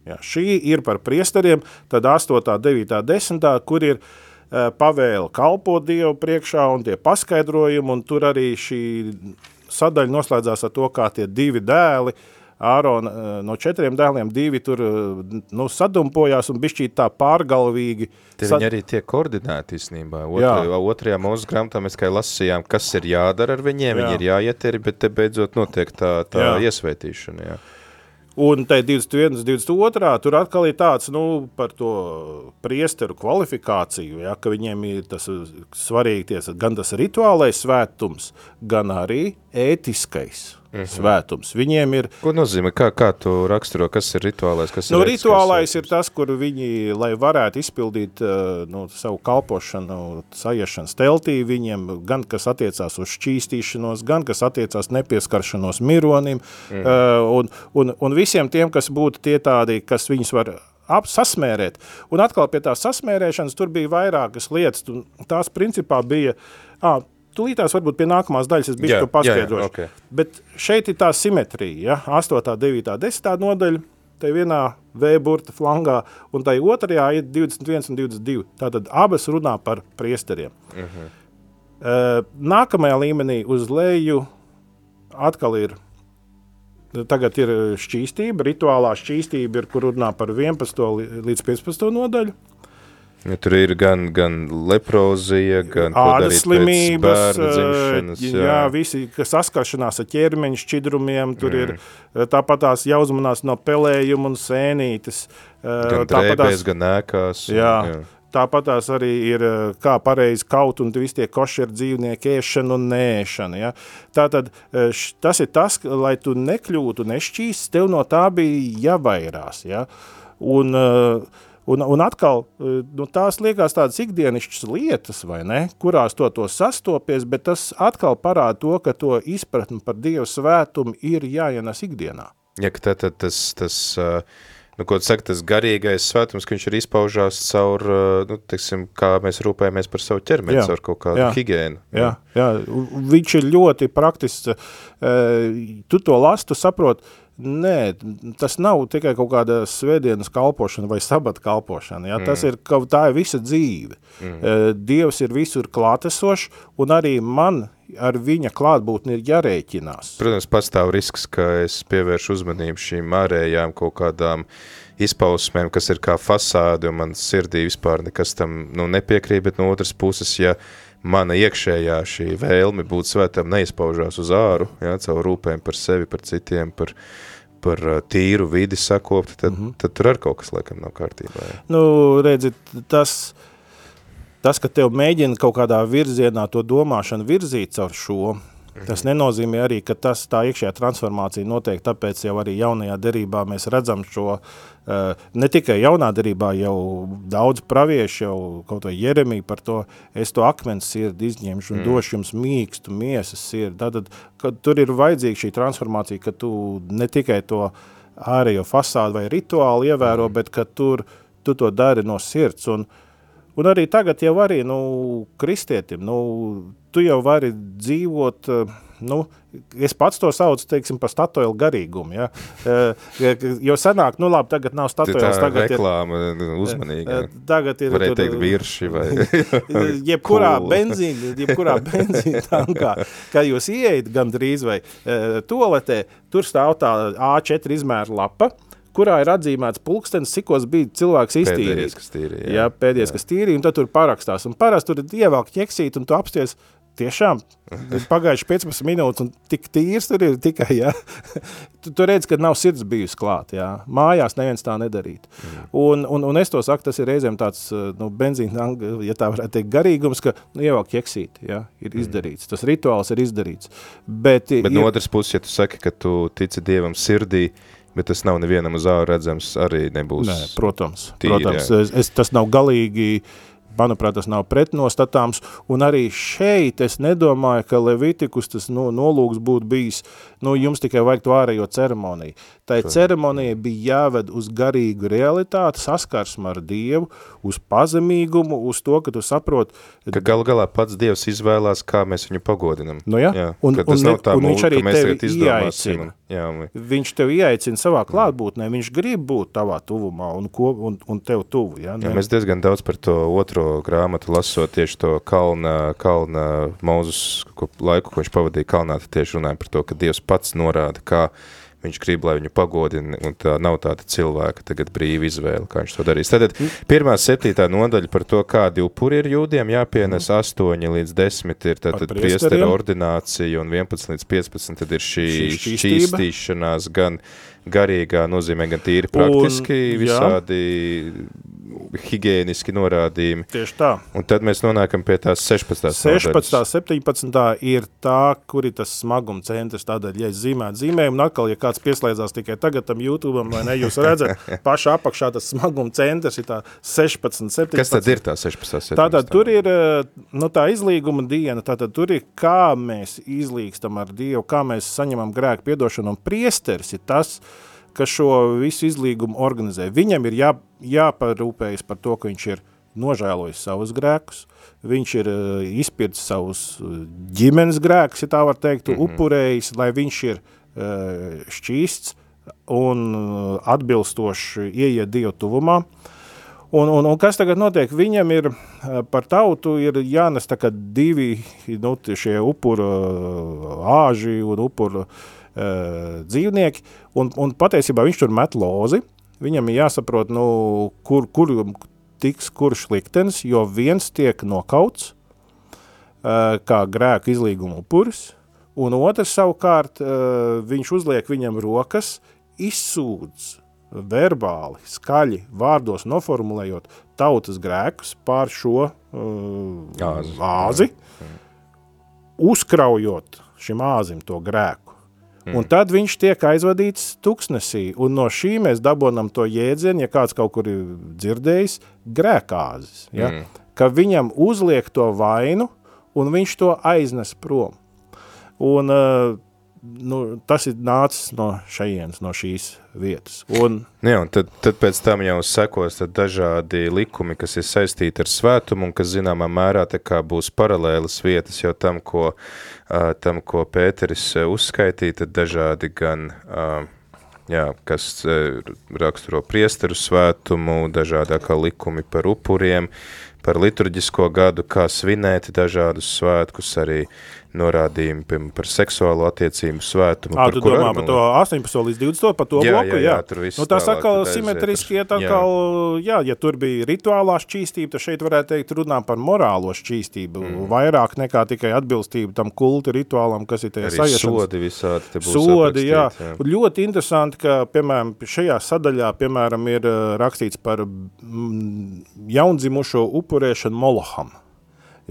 Jā, šī ir par priesteriem, tad 8, 9, 10, kur ir uh, pavēle kalpot Dievu priekšā un tie paskaidrojumi, un tur arī šī sadaļa noslēdzās ar to, kā tie divi dēli, Ārona uh, no četriem dēliem divi tur uh, nu, sadumpojās un bišķīt tā pārgalvīgi. Tie sad... viņi arī tiek koordinēti īstenībā. Otrajā, otrajā mūsu grāmatā mēs kā lasījām, kas ir jādara ar viņiem, jā. viņi ir jāieteri, bet te beidzot notiek tā, tā jā. iesvētīšana. Jā. Un tai 21, 22, tur atkal ir tāds, nu, par to priesteru kvalifikāciju, ja, ka viņiem ir tas svarīgi ties, gan tas rituālais svētums, gan arī ētiskais -hmm. svētums. Viņiem ir... Ko nozīmē? Kā, kā tu raksturo? Kas ir rituālais? Kas nu, ir rituālais ir tas, kur viņi, lai varētu izpildīt uh, nu, savu kalpošanu, sajiešanas teltī, viņiem gan kas attiecās uz šķīstīšanos, gan kas attiecās nepieskaršanos mironim, mm. uh, un, un, un visiem tiem, kas būtu tie tādi, kas viņus var ap, sasmērēt. Un atkal pie tās sasmērēšanas tur bija vairākas lietas, tās principā bija, ā, Tūlītās varbūt pie nākamās daļas es biju paskaidrošu. Okay. Bet šeit ir tā simetrija, ja? 8, 9, 10 nodaļa, tai vienā V burta flangā, un tai otrajā ir 21 un 22. Tātad abas runā par priesteriem. Uh -huh. uh, nākamajā līmenī uz leju atkal ir Tagad ir šķīstība, rituālā šķīstība, ir, kur runā par 11. līdz 15. nodaļu. Ja tur ir gan, gan leprozija, gan ādas slimības, jā. jā, visi, kas saskaršanās ar ķermeņa šķidrumiem, tur mm. ir tāpat tās jāuzmanās no pelējuma un sēnītes. Gan drēbēs, gan ēkās. Jā. jā. tāpat tās arī ir kā pareizi kaut un visi tie košeri dzīvnieki ēšana un nēšana. Ja? Tātad š, tas ir tas, lai tu nekļūtu nešķīsts, tev no tā bija jāvairās. Ja? Un, un, un atkal, nu, tās liekas tādas ikdienišķas lietas, vai ne, kurās to, to sastopies, bet tas atkal parāda to, ka to izpratni par Dievu svētumu ir jāienes ikdienā. Ja, ka tad, tad tas, tas nu, ko saka, tas garīgais svētums, ka viņš ir izpaužās caur, nu, teiksim, kā mēs rūpējamies par savu ķermeni, caur kaut kādu jā. higienu. Jā, jā, viņš ir ļoti praktisks, tu to lasu, tu saproti, Nē, tas nav tikai kaut kāda svētdienas kalpošana vai sabata kalpošana. Ja? Mm. Tas ir, tā ir visa dzīve. Mm. Dievs ir visur klātesošs, un arī man ar viņa klātbūtni ir jārēķinās. Protams, pastāv risks, ka es pievēršu uzmanību šīm ārējām kaut kādām izpausmēm, kas ir kā fasādi, un man sirdī vispār nekas tam nu, nepiekrīt, bet no otras puses, ja mana iekšējā šī vēlme būt svētam neizpaužās uz āru, ja, caur rūpēm par sevi, par citiem, par, par tīru vidi sakopt, tad, mm -hmm. tad tur ar kaut kas laikam nav kārtībā. Ja. Nu, redzi, tas, tas, ka tev mēģina kaut kādā virzienā to domāšanu virzīt caur šo, Tas nenozīmē arī, ka tas, tā iekšējā transformācija notiek, tāpēc jau arī jaunajā derībā mēs redzam šo, uh, ne tikai jaunā derībā, jau daudz pravieši, jau kaut vai Jeremija par to, es to akmens sirdi izņemšu un mm. došu jums mīkstu miesas sirdi. Tātad, kad tur ir vajadzīga šī transformācija, ka tu ne tikai to ārējo fasādu vai rituālu ievēro, mm. bet ka tur, tu to dari no sirds. Un, un arī tagad jau arī, nu, kristietim, nu, tu jau vari dzīvot, eh, nu, es pats to saucu, teiksim, par statoilu garīgumu, ja? Eh, jo senāk, nu labi, tagad nav statoils, tagad reklāma ir, uzmanīga. Eh, tagad ir, Varēja teikt virši vai... jebkurā cool. benzīna, jebkurā benzīna tankā, kad jūs ieejat gan drīz vai toaletē, tur stāv tā A4 izmēra lapa, kurā ir atzīmēts pulkstenis, cikos bija cilvēks iztīrījis. Pēdējais, kas tīrīja. Jā, jā pēdējais, jā. kas tīrīja, un tad tur parakstās. Un parasti tur ir ievelk ķeksīt, un tu apsties, Tiešām pagājuši 15 minūtes, un tik tīrs tur ir tikai, ja. tu, tu redz, ka nav sirds bijusi klāt, jā. Mājās neviens tā nedarīt. Mm. Un, un, un es to saku, tas ir reizēm tāds, nu, benzīna, ja tā varētu teikt, garīgums, ka nu, ievelk ķeksīt, jā, ir mm. izdarīts. Tas rituāls ir izdarīts. Bet, Bet ir, no otras puses, ja tu saki, ka tu tici Dievam sirdī, bet tas nav nevienam uz āru redzams, arī nebūs. Nē, protams, tīri, protams es, es, tas nav galīgi manuprāt, tas nav pretnostatāms, un arī šeit es nedomāju, ka Levitikus tas no, nolūks būtu bijis, nu, jums tikai vajag to ārējo ceremoniju. Tai ceremonija bija jāved uz garīgu realitāti, saskarsmu ar Dievu, uz pazemīgumu, uz to, ka tu saproti. Ka galu galā pats Dievs izvēlās, kā mēs viņu pagodinam. Nu jā, jā un, un, tā, un viņš arī tevi ieaicina. Jā, un... Viņš tevi ieaicina savā klātbūtnē, viņš grib būt tavā tuvumā un, ko, un, un tev tuvu. Ja? Jā, mēs diezgan daudz par to otro grāmatu lasot tieši to kalna, kalna Mūzus laiku, ko viņš pavadīja kalnā, tad tieši runāja par to, ka Dievs pats norāda, kā viņš grib, lai viņu pagodina, un tā nav tāda cilvēka tagad brīva izvēle, kā viņš to darīs. Tad pirmā septītā nodaļa par to, kādi upuri ir jūdiem jāpienes, mm. 8 līdz 10 ir tad, tad priestera ordinācija, un 11 līdz 15 tad ir šī šķīstīšanās gan garīgā nozīmē, gan tīri praktiski, un, visādi higiēniski norādījumi. Tieši tā. Un tad mēs nonākam pie tās 16. 16. Nodaļas. 17. ir tā, kur ir tas smaguma centrs. Tādēļ, ja es zīmētu zīmējumu, un atkal, ja kāds pieslēdzās tikai tagad tam YouTube, vai ne, jūs redzat, pašā apakšā tas smaguma centrs ir tā 16, 17. Kas tad ir tā 16, 17? Tātad tur ir nu, tā izlīguma diena, tātad tur ir kā mēs izlīgstam ar Dievu, kā mēs saņemam grēku piedošanu, un priesteris ir tas, kas šo visu izlīgumu organizē. Viņam ir jā, jāparūpējas par to, ka viņš ir nožēlojis savus grēkus, viņš ir uh, izpirds savus uh, ģimenes grēkus, ja tā var teikt, mm -hmm. upurējis, lai viņš ir uh, šķīsts un atbilstoši ieiet Dievu tuvumā. Un, un, un kas tagad notiek? Viņam ir par tautu ir jānes tā kā divi nu, šie upuru āži un upuru uh, uh, dzīvnieki, un, un patiesībā viņš tur met lozi, viņam ir jāsaprot, nu, kur, kur tiks kurš liktenis, jo viens tiek nokauts uh, kā grēku izlīguma upuris, un otrs savukārt uh, viņš uzliek viņam rokas, izsūdz verbāli, skaļi, vārdos noformulējot tautas grēkus pār šo uh, āzi uzkraujot šim āzim to grēku. Mm. Un tad viņš tiek aizvadīts tuksnesī, un no šī mēs dabonam to jēdzienu, ja kāds kaut kur ir dzirdējis, grēkāzis. Ja? Mm. Ka viņam uzliek to vainu, un viņš to aiznes prom. Un uh, nu, tas ir nācis no šejienes, no šīs vietas. Un, Jā, un tad, tad pēc tam jau sekos dažādi likumi, kas ir saistīti ar svētumu un kas zināmā mērā kā būs paralēlas vietas jau tam, ko, uh, tam, ko Pēteris uzskaitīja, tad dažādi gan, uh, jā, kas raksturo priesteru svētumu, dažādākā likumi par upuriem, par liturģisko gadu, kā svinēt dažādus svētkus, arī norādījumi par seksuālo attiecību svētumu. À, tu domā par to 18. līdz 20. par to jā, bloku? Jā, jā, tur viss nu, tas atkal simetriski iet atkal, jā. jā, ja tur bija rituālā šķīstība, tad šeit varētu teikt runā par morālo šķīstību, mm. vairāk nekā tikai atbilstību tam kulta rituālam, kas ir tajā sajašanas. sodi visādi te būs Sodi, jā. jā. Un ļoti interesanti, ka, piemēram, šajā sadaļā, piemēram, ir rakstīts par jaundzimušo upurēšanu Moloham.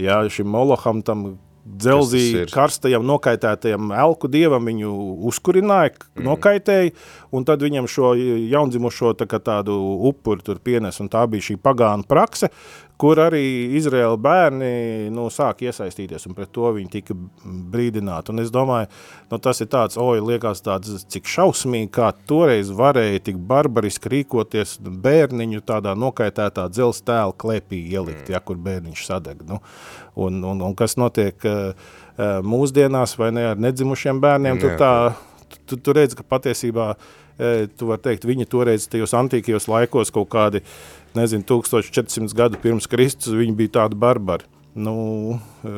Jā, šim Moloham tam dzelzī karstajam, nokaitētajam elku dievam viņu uzkurināja, mm. nokaitēja, un tad viņam šo jaundzimušo tā tādu upuri tur pienes, un tā bija šī pagāna prakse, kur arī Izraēla bērni nu, sāk iesaistīties, un pret to viņi tika brīdināti. Un es domāju, nu, tas ir tāds, oi, liekas tāds, cik šausmīgi, kā toreiz varēja tik barbariski rīkoties bērniņu tādā nokaitētā dzels tēla klēpī ielikt, mm. ja, kur bērniņš sadeg. Nu, un, un, un kas notiek uh, mūsdienās vai ne ar nedzimušiem bērniem, tur tā, tu, tu redz, ka patiesībā, uh, tu var teikt, viņi toreiz tajos antīkajos laikos kaut kādi nezinu, 1400 gadu pirms Kristus, viņi bija tādi barbari. Nu, eh,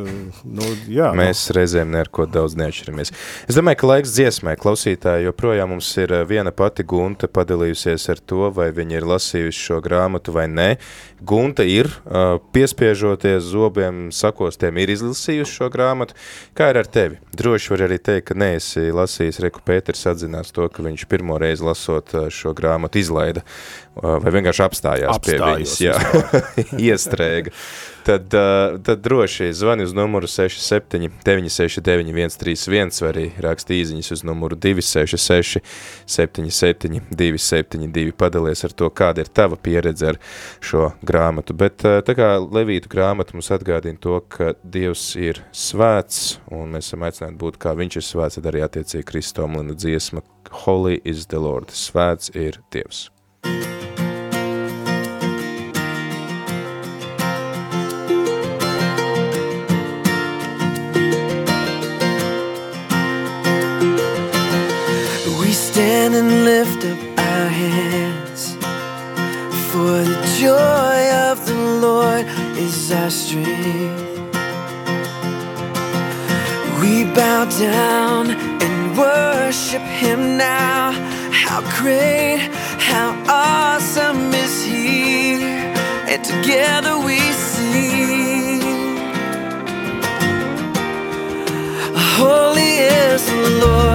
nu, jā, Mēs nu. reizēm neko daudz neatšķiramies. Es domāju, ka laiks dziesmai klausītāji joprojām mums ir eh, viena pati Gunta padalījusies ar to, vai viņi ir lasījusi šo grāmatu vai nē. Gunta ir, eh, piespiežoties zobiem, sakostiem, ir izlasījusi šo grāmatu. Kā ir ar tevi? Droši var arī teikt, ka neesi lasījis, Reku Pēters atzinās to, ka viņš pirmo reizi lasot šo grāmatu izlaida, vai vienkārši apstājās, apstājās pie viņas, jā, iestrēga tad, tad droši zvani uz numuru 67 969 131 vai arī raksti īziņas uz numuru 266 77 272 padalies ar to, kāda ir tava pieredze ar šo grāmatu. Bet tā kā Levītu grāmata mums atgādina to, ka Dievs ir svēts un mēs esam aicināti būt kā viņš ir svēts, tad arī attiecīgi Kristomlina dziesma Holy is the Lord, svēts ir Dievs. stand strength. We bow down and worship Him now. How great, how awesome is He! And together we sing. Holy is the Lord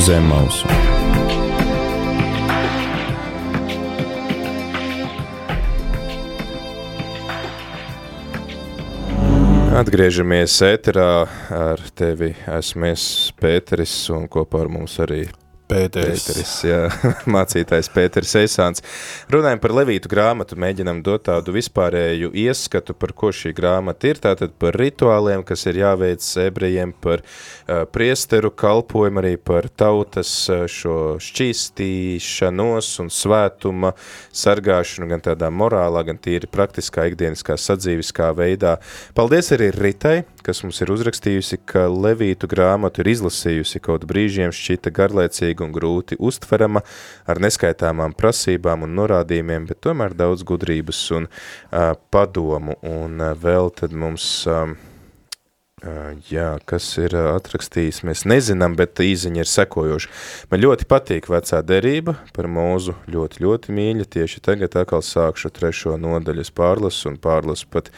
uz zem mausu. Atgriežamies ēterā ar tevi. Esmu es Pēteris un kopā ar mums arī Pēteris. Pēteris jā, mācītājs Pēteris Eisāns. Runājam par Levītu grāmatu, mēģinam dot tādu vispārēju ieskatu, par ko šī grāmata ir, tātad par rituāliem, kas ir jāveic ebrejiem, par uh, priesteru kalpojumu, arī par tautas uh, šo šķīstīšanos un svētuma sargāšanu, gan tādā morālā, gan tīri praktiskā, ikdieniskā sadzīviskā veidā. Paldies arī Ritai, kas mums ir uzrakstījusi, ka Levītu grāmatu ir izlasījusi kaut brīžiem šķita garlaicīga un grūti uztverama ar neskaitāmām prasībām un norādījumiem, bet tomēr daudz gudrības un uh, padomu. Un uh, vēl tad mums... Uh, Jā, kas ir atrakstījis, mēs nezinām, bet īziņa ir sekojoša. Man ļoti patīk vecā derība par mūzu, ļoti, ļoti mīļa. Tieši tagad atkal sākšu trešo nodaļas pārlasu un pārlasu pat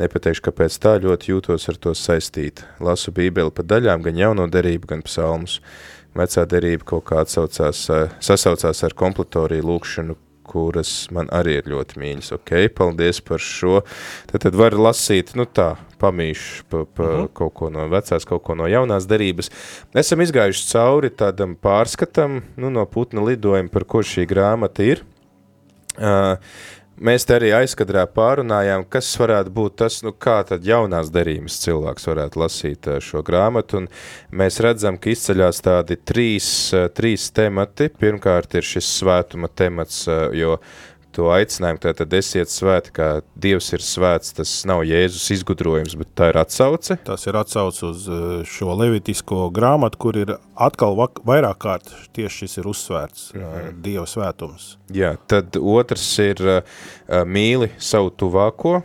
nepateikšu, kāpēc tā ļoti jūtos ar to saistīt. Lasu bībeli pa daļām, gan jauno derību, gan psalmus. Vecā derība kaut kā atsaucās, sasaucās ar kompletoriju lūkšanu, kuras man arī ir ļoti mīļas. Ok, paldies par šo. Tad, tad var lasīt, nu tā, pamīšu pa, pa uh mhm. -huh. kaut ko no vecās, kaut ko no jaunās darības. Esam izgājuši cauri tādam pārskatam, nu no putna lidojuma, par ko šī grāmata ir. Uh, Mēs te arī aizkadrā pārunājām, kas varētu būt tas, nu kā tad jaunās derības cilvēks varētu lasīt eh, šo grāmatu, un mēs redzam, ka izceļās tādi trīs, eh, trīs temati. Pirmkārt ir šis svētuma temats, eh, jo to aicinājumu, tātad esiet svēti, kā Dievs ir svēts, tas nav Jēzus izgudrojums, bet tā ir atsauce. Tas ir atsauce uz eh, šo levitisko grāmatu, kur ir atkal vairāk kārt tieši šis ir uzsvērts, mm -hmm. Dieva svētums. Jā, tad otrs ir uh, mīli savu tuvāko,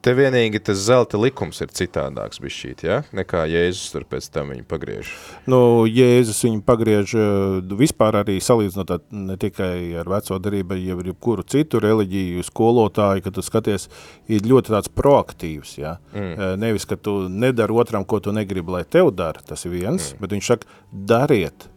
Te vienīgi tas zelta likums ir citādāks bišķīt, ja? nekā Jēzus tur pēc tam viņu pagriež. Nu, Jēzus viņu pagriež eh, vispār arī salīdzinot ne tikai ar veco darību, ja ar jebkuru citu reliģiju skolotāju, ka tu skaties, ir ļoti tāds proaktīvs, ja? Mm. Eh, nevis, ka tu nedari otram, ko tu negribi, lai tev dara, tas ir viens, mm. bet viņš saka, dariet.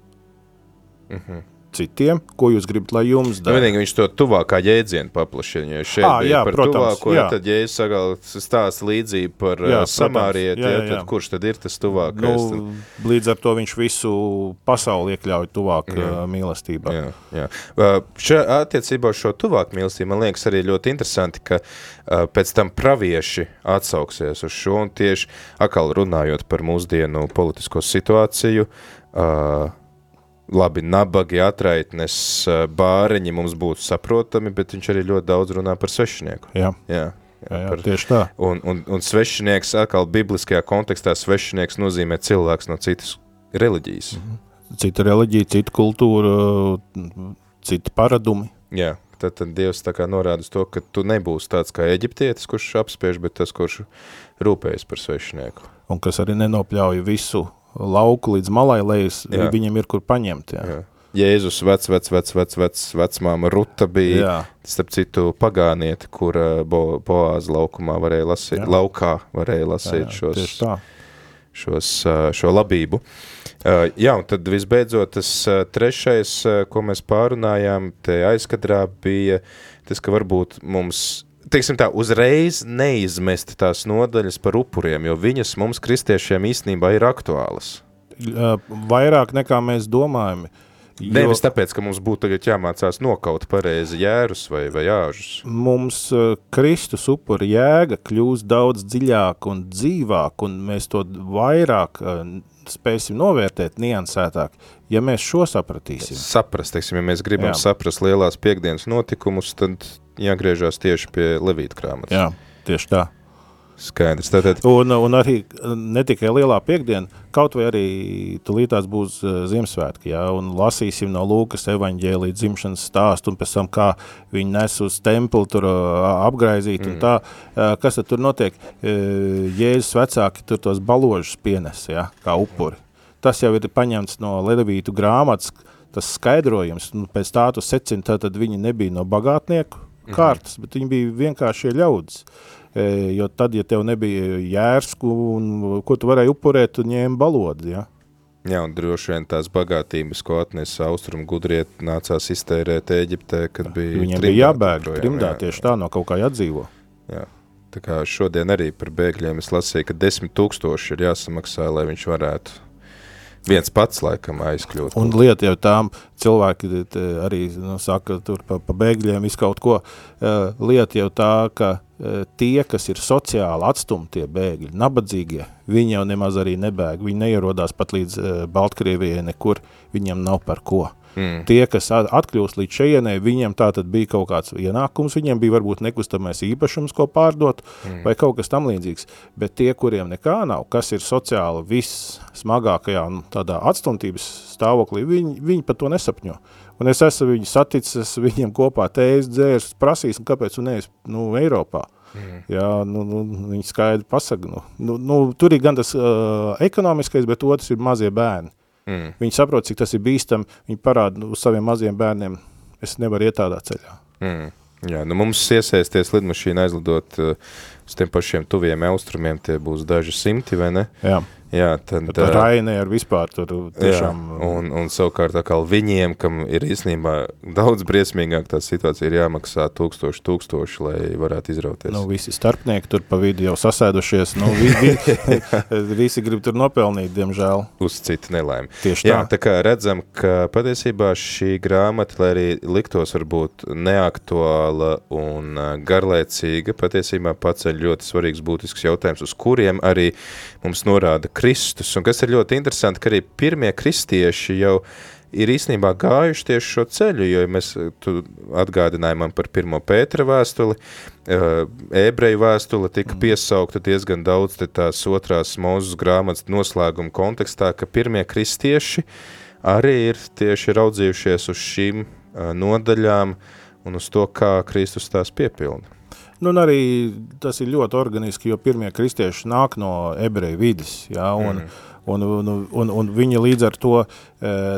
Mm -hmm citiem, ko jūs gribat, lai jums dara. Vienīgi viņš to tuvākā jēdzienu paplašina, jo šeit à, bija jā, par protams, tuvāko, jā. tad, ja es sagal stāstu līdzību par jā, samārieti, jā, jā, jā. tad kurš tad ir tas tuvākais? Nu, tad... Līdz ar to viņš visu pasauli iekļauj tuvāk jā. mīlestībā. Jā, jā. Šā attiecībā šo tuvāk mīlestību, man liekas arī ļoti interesanti, ka pēc tam pravieši atsauksies uz šo un tieši akal runājot par mūsdienu politisko situāciju, uh, labi, nabagi, atraitnes, bāriņi mums būtu saprotami, bet viņš arī ļoti daudz runā par svešinieku. Jā. Jā. Jā, jā, par, tieši tā. Un, un, un svešinieks, atkal bibliskajā kontekstā, svešinieks nozīmē cilvēks no citas reliģijas. Mhm. Cita reliģija, cita kultūra, citi paradumi. Jā, tad, tad Dievs tā kā norāda to, ka tu nebūsi tāds kā eģiptietis, kurš apspiež, bet tas, kurš rūpējas par svešinieku. Un kas arī nenopļauj visu lauku līdz malai, lai jā. viņiem ir kur paņemt. Jā. Jā. Jēzus vec, vec, vec, vec, vec, vecmāma Ruta bija, jā. starp citu, pagānieti, kur bo, Boāza laukumā varēja lasīt, jā. laukā varēja lasīt jā, jā, šos, šos, šo labību. Jā, un tad visbeidzot tas trešais, ko mēs pārunājām, te aizkadrā bija tas, ka varbūt mums teiksim tā, uzreiz neizmest tās nodaļas par upuriem, jo viņas mums kristiešiem īstenībā ir aktuālas. Vairāk nekā mēs domājam. Jo, Nevis tāpēc, ka mums būtu jāmācās nokaut pareizi jērus vai, vai āžus. Mums uh, Kristus upura jēga kļūst daudz dziļāk un dzīvāk, un mēs to vairāk uh, spēsim novērtēt niansētāk, ja mēs šo sapratīsim. Saprast, teiksim, ja mēs gribam Jā. saprast lielās piekdienas notikumus, tad jāgriežās tieši pie Levīta grāmatas. Jā, tieši tā. Skaidrs. Tātad... Un, un arī ne tikai lielā piekdiena, kaut vai arī tulītās būs uh, Ziemassvētki, jā, un lasīsim no Lūkas evaņģēlī dzimšanas stāstu, un pēc tam kā viņi nes uz templi tur uh, apgraizīt, mm. un tā, uh, kas tad tur notiek? Jēzus vecāki tur tos baložus pienes, jā, kā upuri. Tas jau ir paņemts no Levītu grāmatas, tas skaidrojums, nu, pēc tā tu secini, tad viņi nebija no bagātnieku. Kārtas, bet viņi bija vienkāršie ļaudis. E, jo tad, ja tev nebija jērsku, un ko tu varēji upurēt, tu ņēmi balodi, ja? Jā, un droši vien tās bagātības, ko atnesa austrumu gudriet, nācās iztērēt Eģiptē, kad bija Viņiem bija jābēg trimdā jā, tieši tā, no kaut kā jādzīvo. Jā. Tā kā šodien arī par bēgļiem es lasīju, ka desmit tūkstoši ir jāsamaksā, lai viņš varētu viens pats laikam aizkļūt. Un lieta jau tām cilvēki arī nu, saka tur pa, pa bēgļiem visu kaut ko. Uh, lieta jau tā, ka uh, tie, kas ir sociāli atstumtie bēgļi, nabadzīgie, viņi jau nemaz arī nebēg. Viņi neierodās pat līdz uh, Baltkrievijai nekur, viņam nav par ko. Mm. Tie, kas atkļūst līdz šejienei, viņiem tā tad bija kaut kāds ienākums, viņiem bija varbūt nekustamais īpašums, ko pārdot, mm. vai kaut kas tam līdzīgs. Bet tie, kuriem nekā nav, kas ir sociāli vissmagākajā nu, tādā atstumtības stāvoklī, viņi, viņi par to nesapņo. Un es esmu viņu saticis, viņiem kopā tējas dzērs, prasīs, kāpēc tu neesi nu, Eiropā. Mm. Jā, nu, nu, viņi skaidri pasaka. Nu, nu, nu, tur ir gan tas uh, ekonomiskais, bet otrs ir mazie bērni. Mm. Viņi saprot, cik tas ir bīstami. Viņi parāda uz saviem maziem bērniem, es nevaru iet tādā ceļā. Mm. Jā, nu mums iesaisties lidmašīna aizlidot uh, uz tiem pašiem tuviem austrumiem, tie būs daži simti, vai ne? Jā. Jā, tad, tad Rainē ar vispār tur tiešām... Jā, un, un savukārt atkal viņiem, kam ir īstenībā daudz briesmīgāk tā situācija, ir jāmaksā tūkstoši, tūkstoši, lai varētu izrauties. Nu, visi starpnieki tur pa vidu jau sasēdušies, nu, vi, vi, visi grib tur nopelnīt, diemžēl. Uz citu nelaimi. Tieši tā. Jā, tā kā redzam, ka patiesībā šī grāmata, lai arī liktos varbūt neaktuāla un garlaicīga, patiesībā paceļ ļoti svarīgs būtisks jautājums, uz kuriem arī mums norāda Kristus. Un kas ir ļoti interesanti, ka arī pirmie kristieši jau ir īstenībā gājuši tieši šo ceļu, jo mēs atgādināja man par pirmo Pētera vēstuli, ebreju vēstule tika mm. piesaukta diezgan daudz tās otrās mūzes grāmatas noslēguma kontekstā, ka pirmie kristieši arī ir tieši raudzījušies uz šīm nodaļām un uz to, kā Kristus tās piepilda. Nu, un arī tas ir ļoti organiski, jo pirmie kristieši nāk no ebreju vidas, jā, un, mm. un, un, un, un viņi līdz ar to,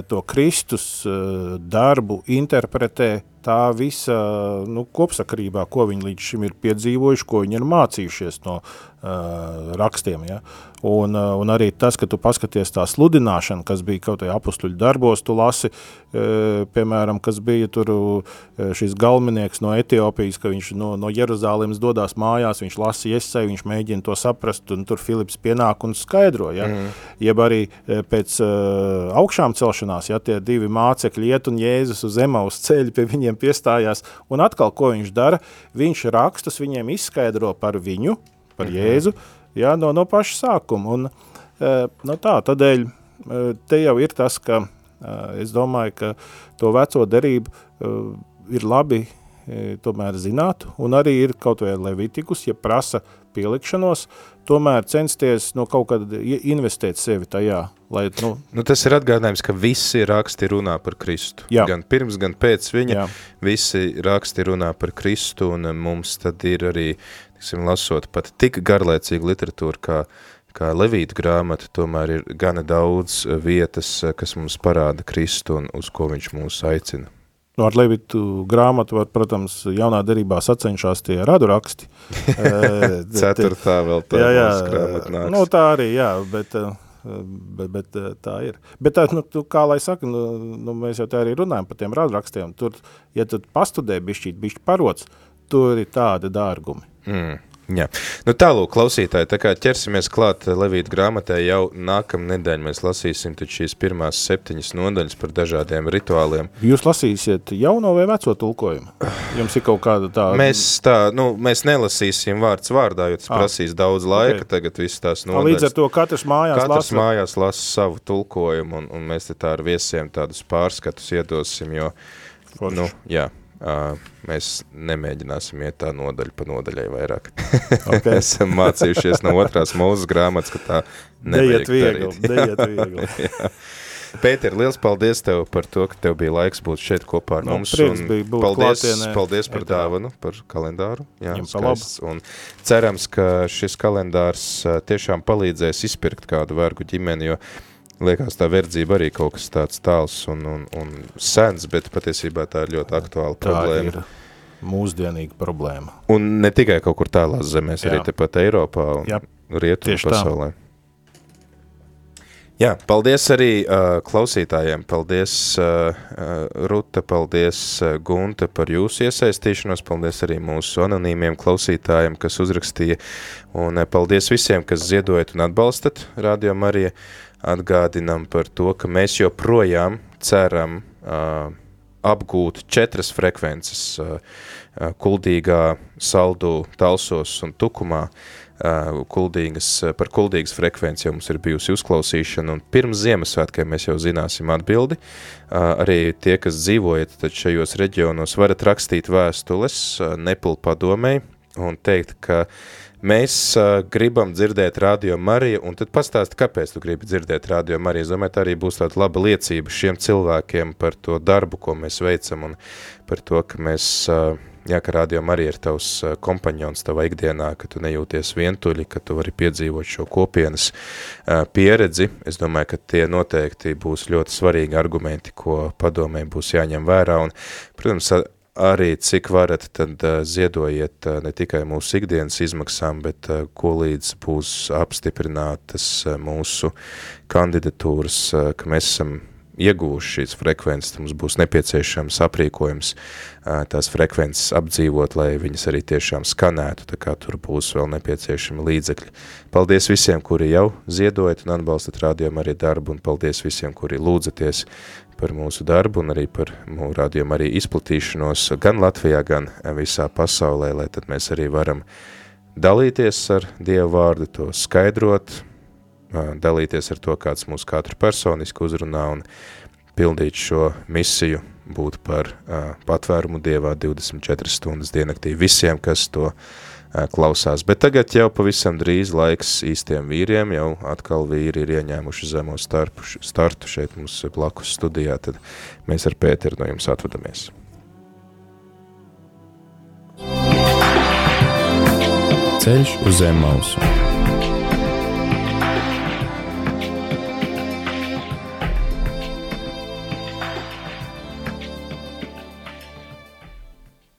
to Kristus eh, darbu interpretē tā visa nu, kopsakarībā, ko viņi līdz šim ir piedzīvojuši, ko viņi ir mācījušies no uh, rakstiem. Ja? Un, uh, un arī tas, ka tu paskaties tā sludināšana, kas bija kaut kādā apstuļu darbos, tu lasi, uh, piemēram, kas bija tur uh, šis galvenieks no Etiopijas, ka viņš no, no Jeruzālēmas dodās mājās, viņš lasa iesai, viņš mēģina to saprast, un tur Filips pienāk un skaidro. Ja? Mm. Jeb arī pēc uh, augšām celšanās, ja tie divi mācekļi iet un Jēzus uz Emaus ceļu pie viņiem piestājās, un atkal, ko viņš dara, viņš rakstus viņiem izskaidro par viņu, par mhm. Jēzu, jā, no, no paša sākuma, un e, no tā, tādēļ e, te jau ir tas, ka e, es domāju, ka to veco derību ir labi tomēr zināt, un arī ir kaut vai levitikus, ja prasa pielikšanos, tomēr censties no kaut kāda investēt sevi tajā. Lai, nu, nu, tas ir atgādājums, ka visi raksti runā par Kristu. Jā. Gan pirms, gan pēc viņa. Jā. Visi raksti runā par Kristu, un mums tad ir arī, tiksim, lasot pat tik garlaicīgu literatūru, kā, kā Levīta grāmata, tomēr ir gana daudz vietas, kas mums parāda Kristu un uz ko viņš mūs aicina. Nu, ar Levitu grāmatu var, protams, jaunā derībā sacenšās tie radu raksti. Ceturtā vēl tā jā, jā, grāmata nāks. Nu, tā arī, jā, bet, bet, bet tā ir. Bet tā, nu, tu, kā lai saka, nu, nu, mēs jau tā arī runājam par tiem radu rakstiem. Tur, ja tu pastudē bišķīt, bišķi parots, tur ir tādi dārgumi. Mm. Jā. Nu, tālūk, klausītāji, tā kā ķersimies klāt Levīta grāmatai, jau nākamā nedēļa mēs lasīsim šīs pirmās septiņas nodaļas par dažādiem rituāliem. Jūs lasīsiet jauno vai veco tulkojumu? Jums ir kaut kāda tāda? Mēs tā, nu, mēs nelasīsim vārds vārdā, jo tas à. prasīs daudz laika, okay. tagad viss tās nodaļas. Līdz ar to katrs mājās katrs lasa? mājās lasa savu tulkojumu, un, un mēs te tā ar viesiem tādus pārskatus iedosim, jo, Forši. nu, jā. Uh, mēs nemēģināsim iet tā nodaļa pa nodaļai vairāk. Okay. Esam mācījušies no otrās mūzes grāmatas, ka tā nevajag viegli, darīt. viegli. Pēter, liels paldies tev par to, ka tev bija laiks būt šeit kopā ar no, mums. Un paldies, klātienē. paldies par dāvanu, par kalendāru. Jā, skaists. Un cerams, ka šis kalendārs tiešām palīdzēs izpirkt kādu vergu ģimeni, jo Liekas, tā verdzība arī kaut kas tāds tāls un, un, un sens, bet patiesībā tā ir ļoti aktuāla tā problēma. Ir mūsdienīga problēma. Un ne tikai kaut kur tālās zemēs, Jā. arī tepat Eiropā un Jā. Rietumu pasaulē. Tā. Jā, paldies arī uh, klausītājiem. Paldies, uh, uh, Ruta, paldies, uh, Gunta, par jūsu iesaistīšanos. Paldies arī mūsu anonīmiem klausītājiem, kas uzrakstīja. Un uh, paldies visiem, kas ziedojat un atbalstat Radio Mariju. Atgādinam par to, ka mēs joprojām ceram uh, apgūt četras frekvences uh, uh, kuldīgā, saldu, talsos un tukumā. Uh, kuldīgas, par kuldīgas frekvenci jau mums ir bijusi uzklausīšana, un pirms Ziemassvētkiem mēs jau zināsim atbildi. Arī tie, kas dzīvojat šajos reģionos, varat rakstīt vēstules Nepal padomēji un teikt, ka mēs gribam dzirdēt Radio Mariju, un tad pastāsti, kāpēc tu gribi dzirdēt Radio Mariju. Es domāju, tā arī būs tāda laba liecība šiem cilvēkiem par to darbu, ko mēs veicam, un par to, ka mēs Jā, ka rādījumā arī ir tavs kompaņons tavā ikdienā, ka tu nejūties vientuļi, ka tu vari piedzīvot šo kopienas pieredzi. Es domāju, ka tie noteikti būs ļoti svarīgi argumenti, ko padomē būs jāņem vērā. Un, protams, arī cik varat, tad ziedojiet ne tikai mūsu ikdienas izmaksām, bet ko līdz būs apstiprinātas mūsu kandidatūras, ka mēs esam iegūši šīs frekvences, mums būs nepieciešams aprīkojums tās frekvences apdzīvot, lai viņas arī tiešām skanētu, tā kā tur būs vēl nepieciešami līdzekļi. Paldies visiem, kuri jau ziedojat un atbalstat rādījumu arī darbu, un paldies visiem, kuri lūdzaties par mūsu darbu un arī par mūsu rādījumu arī izplatīšanos gan Latvijā, gan visā pasaulē, lai tad mēs arī varam dalīties ar Dievu vārdu, to skaidrot, dalīties ar to, kāds mūs katru personiski uzrunā un pildīt šo misiju, būt par patvērumu Dievā 24 stundas dienaktī visiem, kas to klausās. Bet tagad jau pavisam drīz laiks īstiem vīriem, jau atkal vīri ir ieņēmuši zemo starpu, startu šeit mums blakus studijā, tad mēs ar Pēteru no jums atvadamies. Ceļš uz zem mausu.